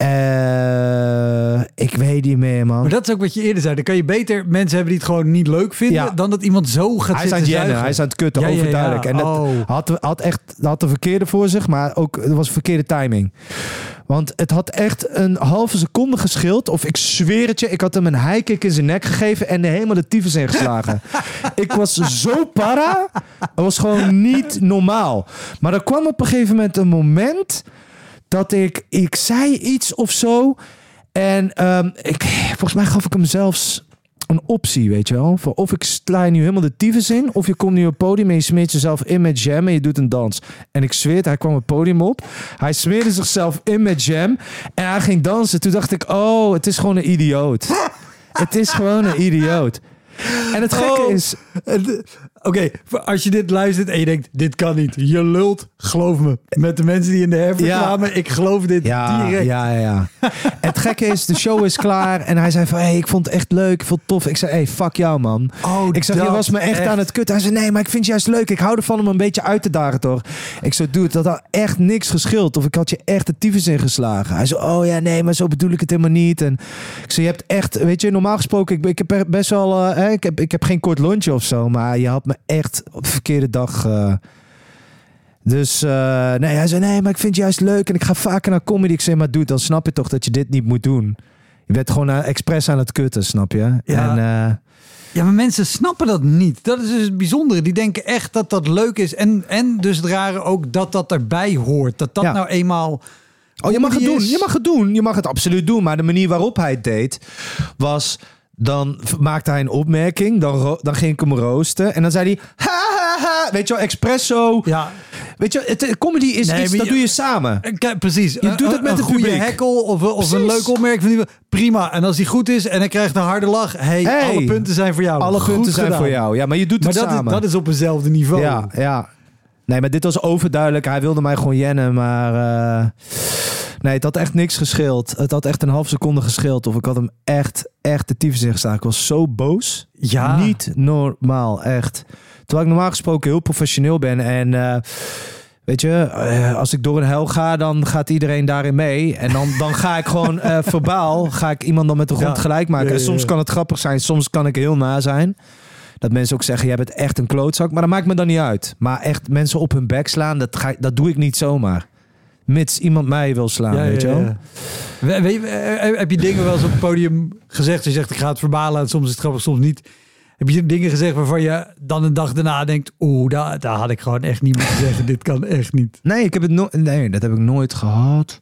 eh, ik weet niet meer, man. Maar dat is ook wat je eerder zei. Dan kan je beter mensen hebben die het gewoon niet leuk vinden... Ja. dan dat iemand zo gaat Hij is aan zitten jennen, zuigen. hij is aan het kutten, Ja, overduidelijk. En dat Oh. had, had echt had de verkeerde voor zich, maar ook het was verkeerde timing. Want het had echt een halve seconde geschild. Of ik zweer het je, ik had hem een highkick in zijn nek gegeven en helemaal de tyfus in geslagen. (laughs) ik was zo para. Het was gewoon niet normaal. Maar er kwam op een gegeven moment een moment dat ik, ik zei iets of zo. En ehm, ik, volgens mij gaf ik hem zelfs een optie, weet je wel. Voor of ik sla je nu helemaal de tyfus in, of je komt nu op het podium en je smeert jezelf in met jam en je doet een dans. En ik zweer hij kwam het podium op. Hij smeerde zichzelf in met jam en hij ging dansen. Toen dacht ik, oh, het is gewoon een idioot. (laughs) het is gewoon een idioot. En het gekke Oh. is, Oké, als je dit luistert en je denkt, dit kan niet. Je lult, geloof me. Met de mensen die in de herfst Ja. kwamen, ik geloof dit Ja, direct. ja, ja, ja. het gekke is, de show is klaar. En hij zei van, hey, ik vond het echt leuk. Ik vond het tof. Ik zei, hey, fuck jou, man. Oh, ik zeg, je was me echt, echt. aan het kutten. Hij zei, nee, maar ik vind het juist leuk. Ik hou ervan om een beetje uit te dagen, toch? Ik zei, dude, dat had echt niks geschild. Of ik had je echt de tyfus ingeslagen. Hij zei, oh ja, nee, maar zo bedoel ik het helemaal niet. En ik zei, je hebt echt, weet je, normaal gesproken, ik, ik heb best wel, eh, ik, heb, ik heb geen kort lontje of zo. Maar je had me echt op de verkeerde dag... eh, dus eh, nee, hij zei nee, maar ik vind het juist leuk en ik ga vaker naar comedy. Ik zei, maar dude, dan snap je toch dat je dit niet moet doen. Je bent gewoon uh, expres aan het kutten, snap je? Ja. En, eh, Ja, maar mensen snappen dat niet. Dat is dus het bijzondere. Die denken echt dat dat leuk is. En, en dus het rare ook dat dat erbij hoort. Dat dat Ja. nou eenmaal... oh, je mag het doen. Je mag het doen. Je mag het absoluut doen. Maar de manier waarop hij het deed was dan maakte hij een opmerking, dan, dan ging ik hem roosten en dan zei hij ha ha ha, weet je wel, espresso. Ja, Weet je, het, comedy is Nee, iets dat je- doe je samen. Kijk, precies. Je doet het met een het goede hekkel of, of een leuke opmerking van die prima. En als die goed is en hij krijgt een harde lach, hey, Hey, alle punten zijn voor jou. Alle Goed punten zijn voor jou. Ja, maar je doet Maar het dat is, samen. dat is op eenzelfde niveau. Ja, ja. Nee, maar dit was overduidelijk. Hij wilde mij gewoon jennen, maar... eh, nee, het had echt niks gescheeld. Het had echt een half seconde gescheeld. Of ik had hem echt, echt de tyfus ingestaan. Ik was zo boos. Ja. Niet normaal, echt. Terwijl ik normaal gesproken heel professioneel ben. En eh, weet je, eh, als ik door een hel ga, dan gaat iedereen daarin mee. En dan, dan ga ik gewoon eh, (laughs) verbaal, ga ik iemand dan met de grond Ja. gelijk maken. Ja, ja, En soms kan het grappig zijn, soms kan ik heel na zijn. Dat mensen ook zeggen, jij bent echt een klootzak. Maar dat maakt me dan niet uit. Maar echt mensen op hun bek slaan, dat, ga, dat doe ik niet zomaar. Mits iemand mij wil slaan, Ja, weet je wel. We- eh, heb je dingen wel eens op het podium gezegd? Je zegt, ik ga het verbalen en soms is het grappig, soms niet. Heb je dingen gezegd waarvan je dan een dag daarna denkt... Oeh, daar, daar had ik gewoon echt niet moeten zeggen. Dit kan echt niet. Nee, ik heb het no nee, dat heb ik nooit gehad.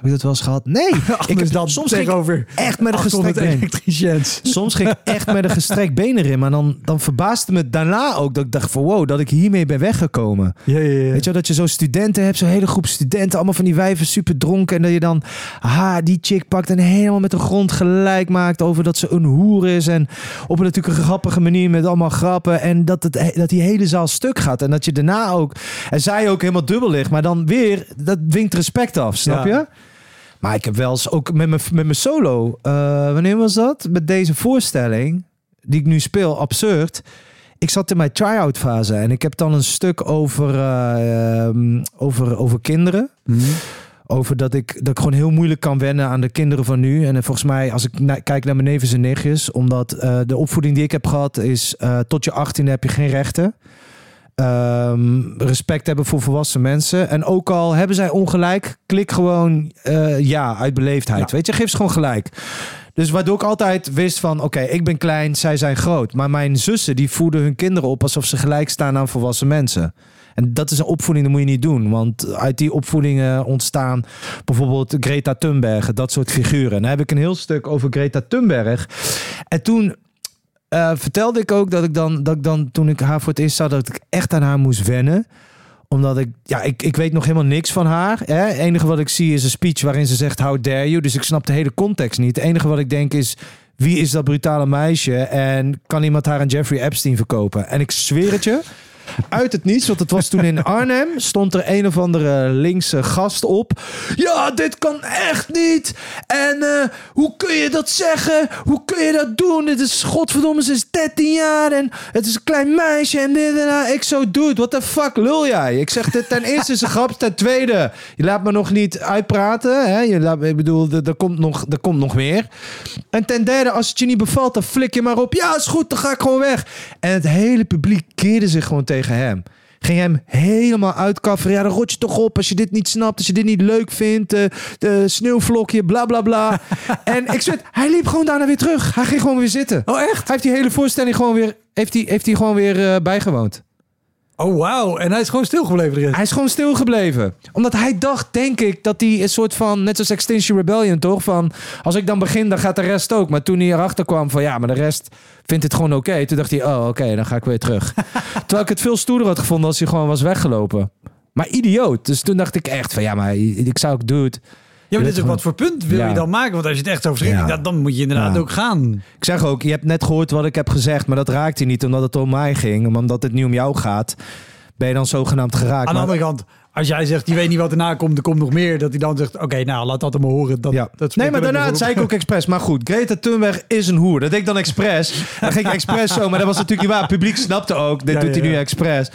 Heb ik dat wel eens gehad? Nee. (laughs) ik heb, dan soms tegenover echt met een 800 gestrekt been. (laughs) Soms ging ik echt met een gestrekt been erin. Maar dan, dan verbaasde me daarna ook dat ik dacht van wow, dat ik hiermee ben weggekomen. Ja, ja, ja. Weet je wel, dat je zo studenten hebt, zo'n hele groep studenten, allemaal van die wijven super dronken. En dat je dan, aha, die chick pakt en helemaal met de grond gelijk maakt over dat ze een hoer is. En op een natuurlijk een grappige manier met allemaal grappen. En dat, het, dat die hele zaal stuk gaat. En dat je daarna ook, en zij ook helemaal dubbel ligt. Maar dan weer, dat dwingt respect af, snap je? Maar ik heb wel eens ook met mijn, met mijn solo, eh, wanneer was dat? Met deze voorstelling, die ik nu speel, absurd. ik zat in mijn try-out fase en ik heb dan een stuk over, eh, ehm, over, over kinderen. Over dat ik, dat ik gewoon heel moeilijk kan wennen aan de kinderen van nu. En eh, volgens mij, als ik na- kijk naar mijn nevens en nichtjes, omdat de opvoeding die ik heb gehad is tot je 18 heb je geen rechten. Ehm, respect hebben voor volwassen mensen. En ook al hebben zij ongelijk, klik gewoon eh, ja uit beleefdheid. Ja. Weet je, geef ze gewoon gelijk. Dus waardoor ik altijd wist van, oké, ik ben klein, zij zijn groot. Maar mijn zussen, die voeden hun kinderen op alsof ze gelijk staan aan volwassen mensen. En dat is een opvoeding, dat moet je niet doen. Want uit die opvoedingen ontstaan bijvoorbeeld Greta Thunberg, dat soort figuren. En dan heb ik een heel stuk over Greta Thunberg. En toen eh, vertelde ik ook dat ik, dan, dat ik dan, toen ik haar voor het eerst zag, dat ik echt aan haar moest wennen omdat ik, ja, ik, ik weet nog helemaal niks van haar. Hè? Het enige wat ik zie is een speech waarin ze zegt, how dare you. Dus ik snap de hele context niet. Het enige wat ik denk is, wie is dat brutale meisje? En kan iemand haar aan Jeffrey Epstein verkopen? En ik zweer het je, uit het niets, want het was toen in (laughs) Arnhem, stond er een of andere linkse gast op. Ja, dit kan echt niet. En eh, hoe kun je dat zeggen? Hoe kun je dat doen? Dit is godverdomme, ze is 13 jaar en het is een klein meisje en dit en dat. Ik zo, dude, what the fuck lul jij? Ik zeg, dit ten eerste is een grap, ten tweede, je laat me nog niet uitpraten. Hè? Je laat, ik bedoel, er, er, komt nog, er komt nog meer. En ten derde, als het je niet bevalt, dan flik je maar op. Ja, is goed, dan ga ik gewoon weg. En het hele publiek keerde zich gewoon tegen hem. Ging hem helemaal uitkafferen. Ja, dan rot je toch op als je dit niet snapt. Als je dit niet leuk vindt. eh, de sneeuwvlokje, bla bla bla. (laughs) en ik het, hij liep gewoon daarna weer terug. Hij ging gewoon weer zitten. Oh, echt? Hij heeft die hele voorstelling gewoon weer, heeft hij, heeft hij gewoon weer eh, bijgewoond. Oh, wauw. En hij is gewoon stilgebleven erin. Hij is gewoon stilgebleven. Omdat hij dacht, denk ik, dat hij een soort van... Net zoals Extinction Rebellion, toch? Van, als ik dan begin, dan gaat de rest ook. Maar toen hij erachter kwam van... Ja, maar de rest vindt het gewoon oké. Toen dacht hij, oh, oké, dan ga ik weer terug. (laughs) Terwijl ik het veel stoerder had gevonden als hij gewoon was weggelopen. Maar idioot. Dus toen dacht ik echt van... Ja, maar ik zou ook doen. Ja, maar dit is ook wat voor punt wil je dan maken? Want als je het echt Ja. dat dan moet je inderdaad ook gaan. Ik zeg ook, je hebt net gehoord wat ik heb gezegd... maar dat raakt hij niet omdat het om mij ging. Maar omdat het nu om jou gaat... ben je dan zogenaamd geraakt. Aan de andere kant, als jij zegt, je weet niet wat erna komt, er komt nog meer. Dat hij dan zegt, oké, nou, laat dat hem horen. Dat, Ja. dat nee, maar daarna zei ik ook expres. Maar goed, Greta Thunberg is een hoer. Dat deed ik dan expres. Dan ging ik expres zo. Maar dat was natuurlijk niet waar. Het publiek snapte ook. Dit Ja, doet ja, hij nu expres.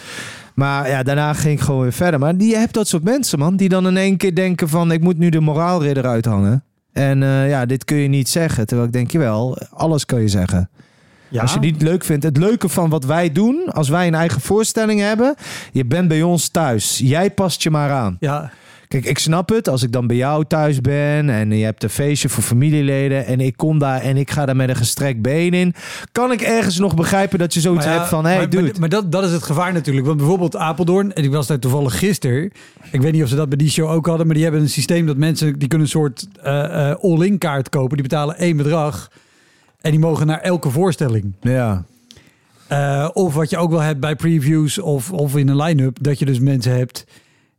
Maar ja, daarna ging ik gewoon weer verder. Maar die, je hebt dat soort mensen, man. Die dan in één keer denken van... ik moet nu de moraalridder uithangen. En eh, ja, dit kun je niet zeggen. Terwijl ik denk, jawel, alles kan je zeggen. Ja. Als je het niet leuk vindt. Het leuke van wat wij doen, als wij een eigen voorstelling hebben. Je bent bij ons thuis. Jij past je maar aan. Ja, Kijk, ik snap het. Als ik dan bij jou thuis ben en je hebt een feestje voor familieleden en ik kom daar en ik ga daar met een gestrekt been in, kan ik ergens nog begrijpen dat je zoiets ja, hebt van, hey maar, dude. Maar, maar dat, dat is het gevaar natuurlijk. Want bijvoorbeeld Apeldoorn, en ik was daar toevallig gisteren. Ik weet niet of ze dat bij die show ook hadden, maar die hebben een systeem dat mensen, die kunnen een soort eh, eh, all-in kaart kopen. Die betalen één bedrag en die mogen naar elke voorstelling. Ja, Eh, of wat je ook wel hebt bij previews of, of in een line-up, dat je dus mensen hebt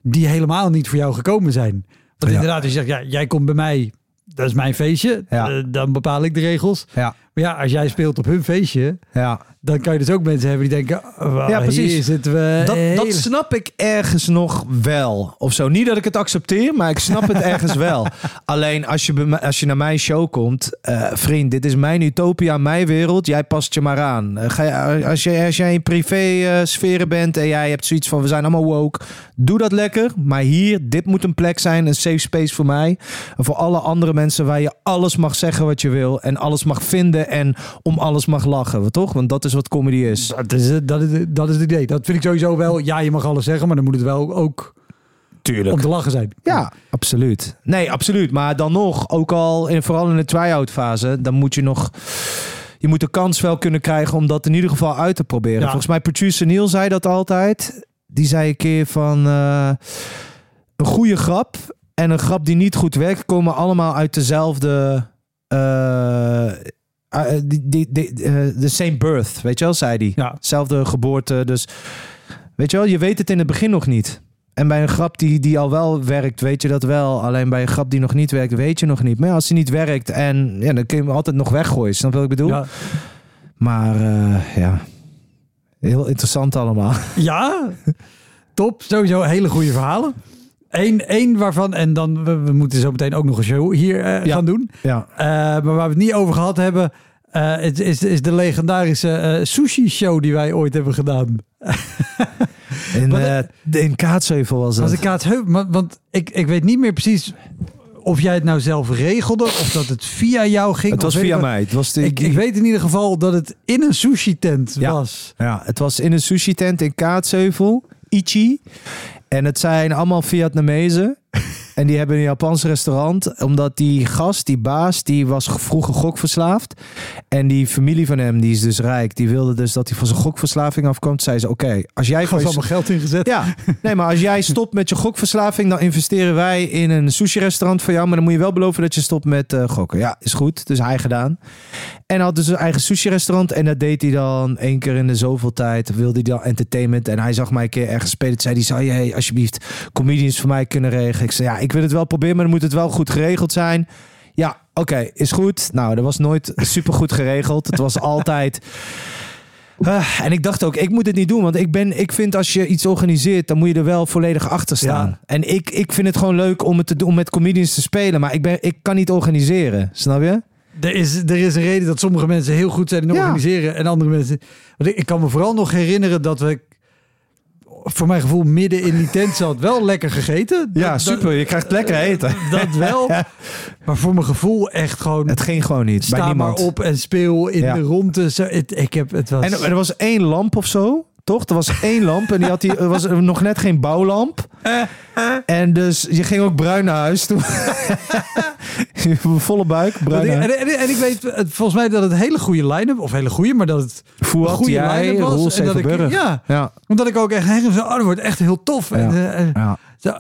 die helemaal niet voor jou gekomen zijn. Want Ja. inderdaad, als je zegt, ja, jij komt bij mij, dat is mijn feestje, Ja. eh, dan bepaal ik de regels. ja, Maar ja, als jij speelt op hun feestje, ja. dan kan je dus ook mensen hebben die denken, oh, Ja, precies. hier zitten we. Dat, hele- dat snap ik ergens nog wel. Of zo. Niet dat ik het accepteer, maar ik snap het ergens (laughs) wel. Alleen als je, bij als je naar mijn show komt, eh, vriend, dit is mijn utopia, mijn wereld. Jij past je maar aan. Eh, ga je, als, je, als jij in privé eh, sferen bent en jij hebt zoiets van we zijn allemaal woke, doe dat lekker. Maar hier, dit moet een plek zijn, een safe space voor mij. En voor alle andere mensen waar je alles mag zeggen wat je wil en alles mag vinden en om alles mag lachen. Toch? Want dat is wat comedy is. Dat is, het- dat, is, dat is het idee. Dat vind ik sowieso wel. Ja, je mag alles zeggen, maar dan moet het wel ook Tuurlijk. om te lachen zijn. Ja, absoluut. Nee, absoluut. Maar dan nog, ook al in, vooral in de try-out fase, dan moet je nog. Je moet de kans wel kunnen krijgen om dat in ieder geval uit te proberen. Ja. Volgens mij, producer Neil zei dat altijd. Die zei een keer van eh, een goede grap en een grap die niet goed werkt, komen allemaal uit dezelfde. eh, die, die, die, eh, the same birth, weet je wel, zei hij. Ja. Zelfde geboorte. Dus weet je wel, je weet het in het begin nog niet. En bij een grap die, die al wel werkt, weet je dat wel. Alleen bij een grap die nog niet werkt, weet je nog niet. Maar ja, als die niet werkt, en ja, dan kun je hem altijd nog weggooien. Snap wat ik bedoel? Ja. Maar eh, ja, heel interessant allemaal. (laughs) Ja, top. Sowieso hele goede verhalen. Eén, één waarvan, en dan we, we moeten zo meteen ook nog een show hier eh, Ja. gaan doen. Ja, Eh, maar waar we het niet over gehad hebben, Eh, het is, is de legendarische eh, sushi-show die wij ooit hebben gedaan. (laughs) In, eh, de- in Kaatsheuvel was Als het. ik Kaatsheuvel, maar- want ik, ik weet niet meer precies of jij het nou zelf regelde of dat het via jou ging. Het was via mij. Het was de, Ik, ik weet in ieder geval dat het in een sushi-tent Ja. was. Ja, het was in een sushi-tent in Kaatsheuvel, Ichi. En het zijn allemaal Vietnamezen. En die hebben een Japans restaurant. Omdat die gast, die baas, die was vroeger gokverslaafd. En die familie van hem, die is dus rijk. Die wilde dus dat hij van zijn gokverslaving afkomt. Zei ze, oké, als jij je... allemaal geld ingezet. Ja, nee, maar als jij stopt met je gokverslaving, dan investeren wij in een sushi-restaurant voor jou. Maar dan moet je wel beloven dat je stopt met eh, gokken. Ja, is goed. Dus hij gedaan. En had dus een eigen sushi-restaurant. En dat deed hij dan één keer in de zoveel tijd. Wilde hij dan entertainment. En hij zag mij een keer ergens spelen. Toen zei hij, zou jij alsjeblieft comedians voor mij kunnen regelen? Ik zei, ja, ik wil het wel proberen, maar dan moet het wel goed geregeld zijn. Ja, oké, is goed. Nou, dat was nooit super goed geregeld. Het was (laughs) altijd... Ah, en ik dacht ook, ik moet het niet doen. Want ik, ben, ik vind als je iets organiseert, dan moet je er wel volledig achter staan. Ja. En ik, ik vind het gewoon leuk om het te doen, om met comedians te spelen. Maar ik, ben, ik kan niet organiseren. Snap je? Er is, er is een reden dat sommige mensen heel goed zijn in Ja. organiseren en andere mensen. Want ik, ik kan me vooral nog herinneren dat we, voor mijn gevoel, midden in die tent zat, wel lekker gegeten. Dat- Ja, super. Je krijgt lekker eten. Dat, wel. (laughs) Maar voor mijn gevoel echt gewoon. Het ging gewoon niet. bij sta maar niemand. op en speel in Ja. de ronde. Zo, het, ik heb het was. En er was één lamp of zo. Toch? Er was één lamp en die had die, er was nog net geen bouwlamp. En dus je ging ook bruin naar huis toe. (laughs) Volle buik, bruin en, en, en ik weet het, volgens mij dat het hele goede line-up, of hele goede, maar dat het goede line-up was. En dat ik, ja, Ja. omdat ik ook echt herinner, (laughs) zo, oh, dat wordt echt heel tof. En, Ja. eh, eh, Ja. zo,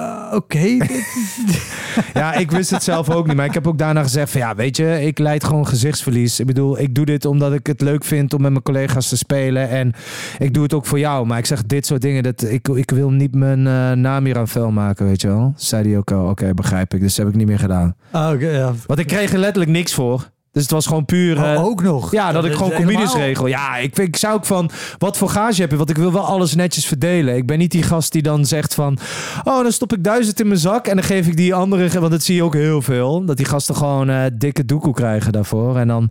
eh, Oké, (laughs) ja, ik wist het zelf ook niet. Maar ik heb ook daarna gezegd van ja, weet je, ik leid gewoon gezichtsverlies. Ik bedoel, ik doe dit omdat ik het leuk vind om met mijn collega's te spelen. En ik doe het ook voor jou. Maar ik zeg dit soort dingen, dat, ik, ik wil niet mijn eh, naam hier aan vuil maken, weet je wel. Zei hij ook al, oké, begrijp ik. Dus dat heb ik niet meer gedaan. Ah, oké, ja. Want ik kreeg er letterlijk niks voor. Dus het was gewoon puur... Oh, eh, ook nog. Ja, dat ik gewoon comedies regel. Ja, ik, vind- ik zou ook van, wat voor gage heb je? Want ik wil wel alles netjes verdelen. Ik ben niet die gast die dan zegt van, oh, dan stop ik duizend in mijn zak en dan geef ik die andere, want dat zie je ook heel veel. Dat die gasten gewoon eh, dikke doekoe krijgen daarvoor. En dan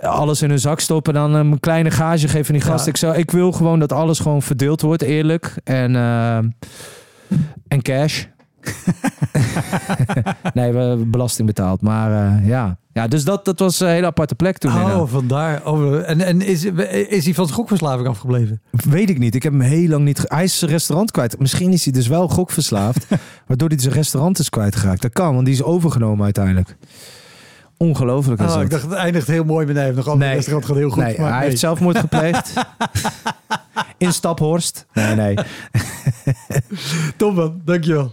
alles in hun zak stoppen en dan een kleine gage geven aan die Ja. gasten. Ik, zou, ik wil gewoon dat alles gewoon verdeeld wordt, eerlijk. En, eh, en cash. (laughs) nee, we hebben belasting betaald. Maar eh, ja. ja, dus dat, dat was een hele aparte plek toen. inderdaad. Oh, vandaar. Oh, en en is, is hij van zijn gokverslaving afgebleven? Weet ik niet. Ik heb hem heel lang niet... Hij is zijn restaurant kwijt. Misschien is hij dus wel gokverslaafd. (laughs) waardoor hij zijn restaurant is kwijtgeraakt. Dat kan, want die is overgenomen uiteindelijk. Ongelooflijk is Oh, dat. ik dacht, het eindigt heel mooi, hij heeft nog altijd Nee. het restaurant gaat heel goed. nee, maar hij nee. heeft zelfmoord (laughs) gepleegd. In Staphorst. Nee, nee. Tom man, dankjewel.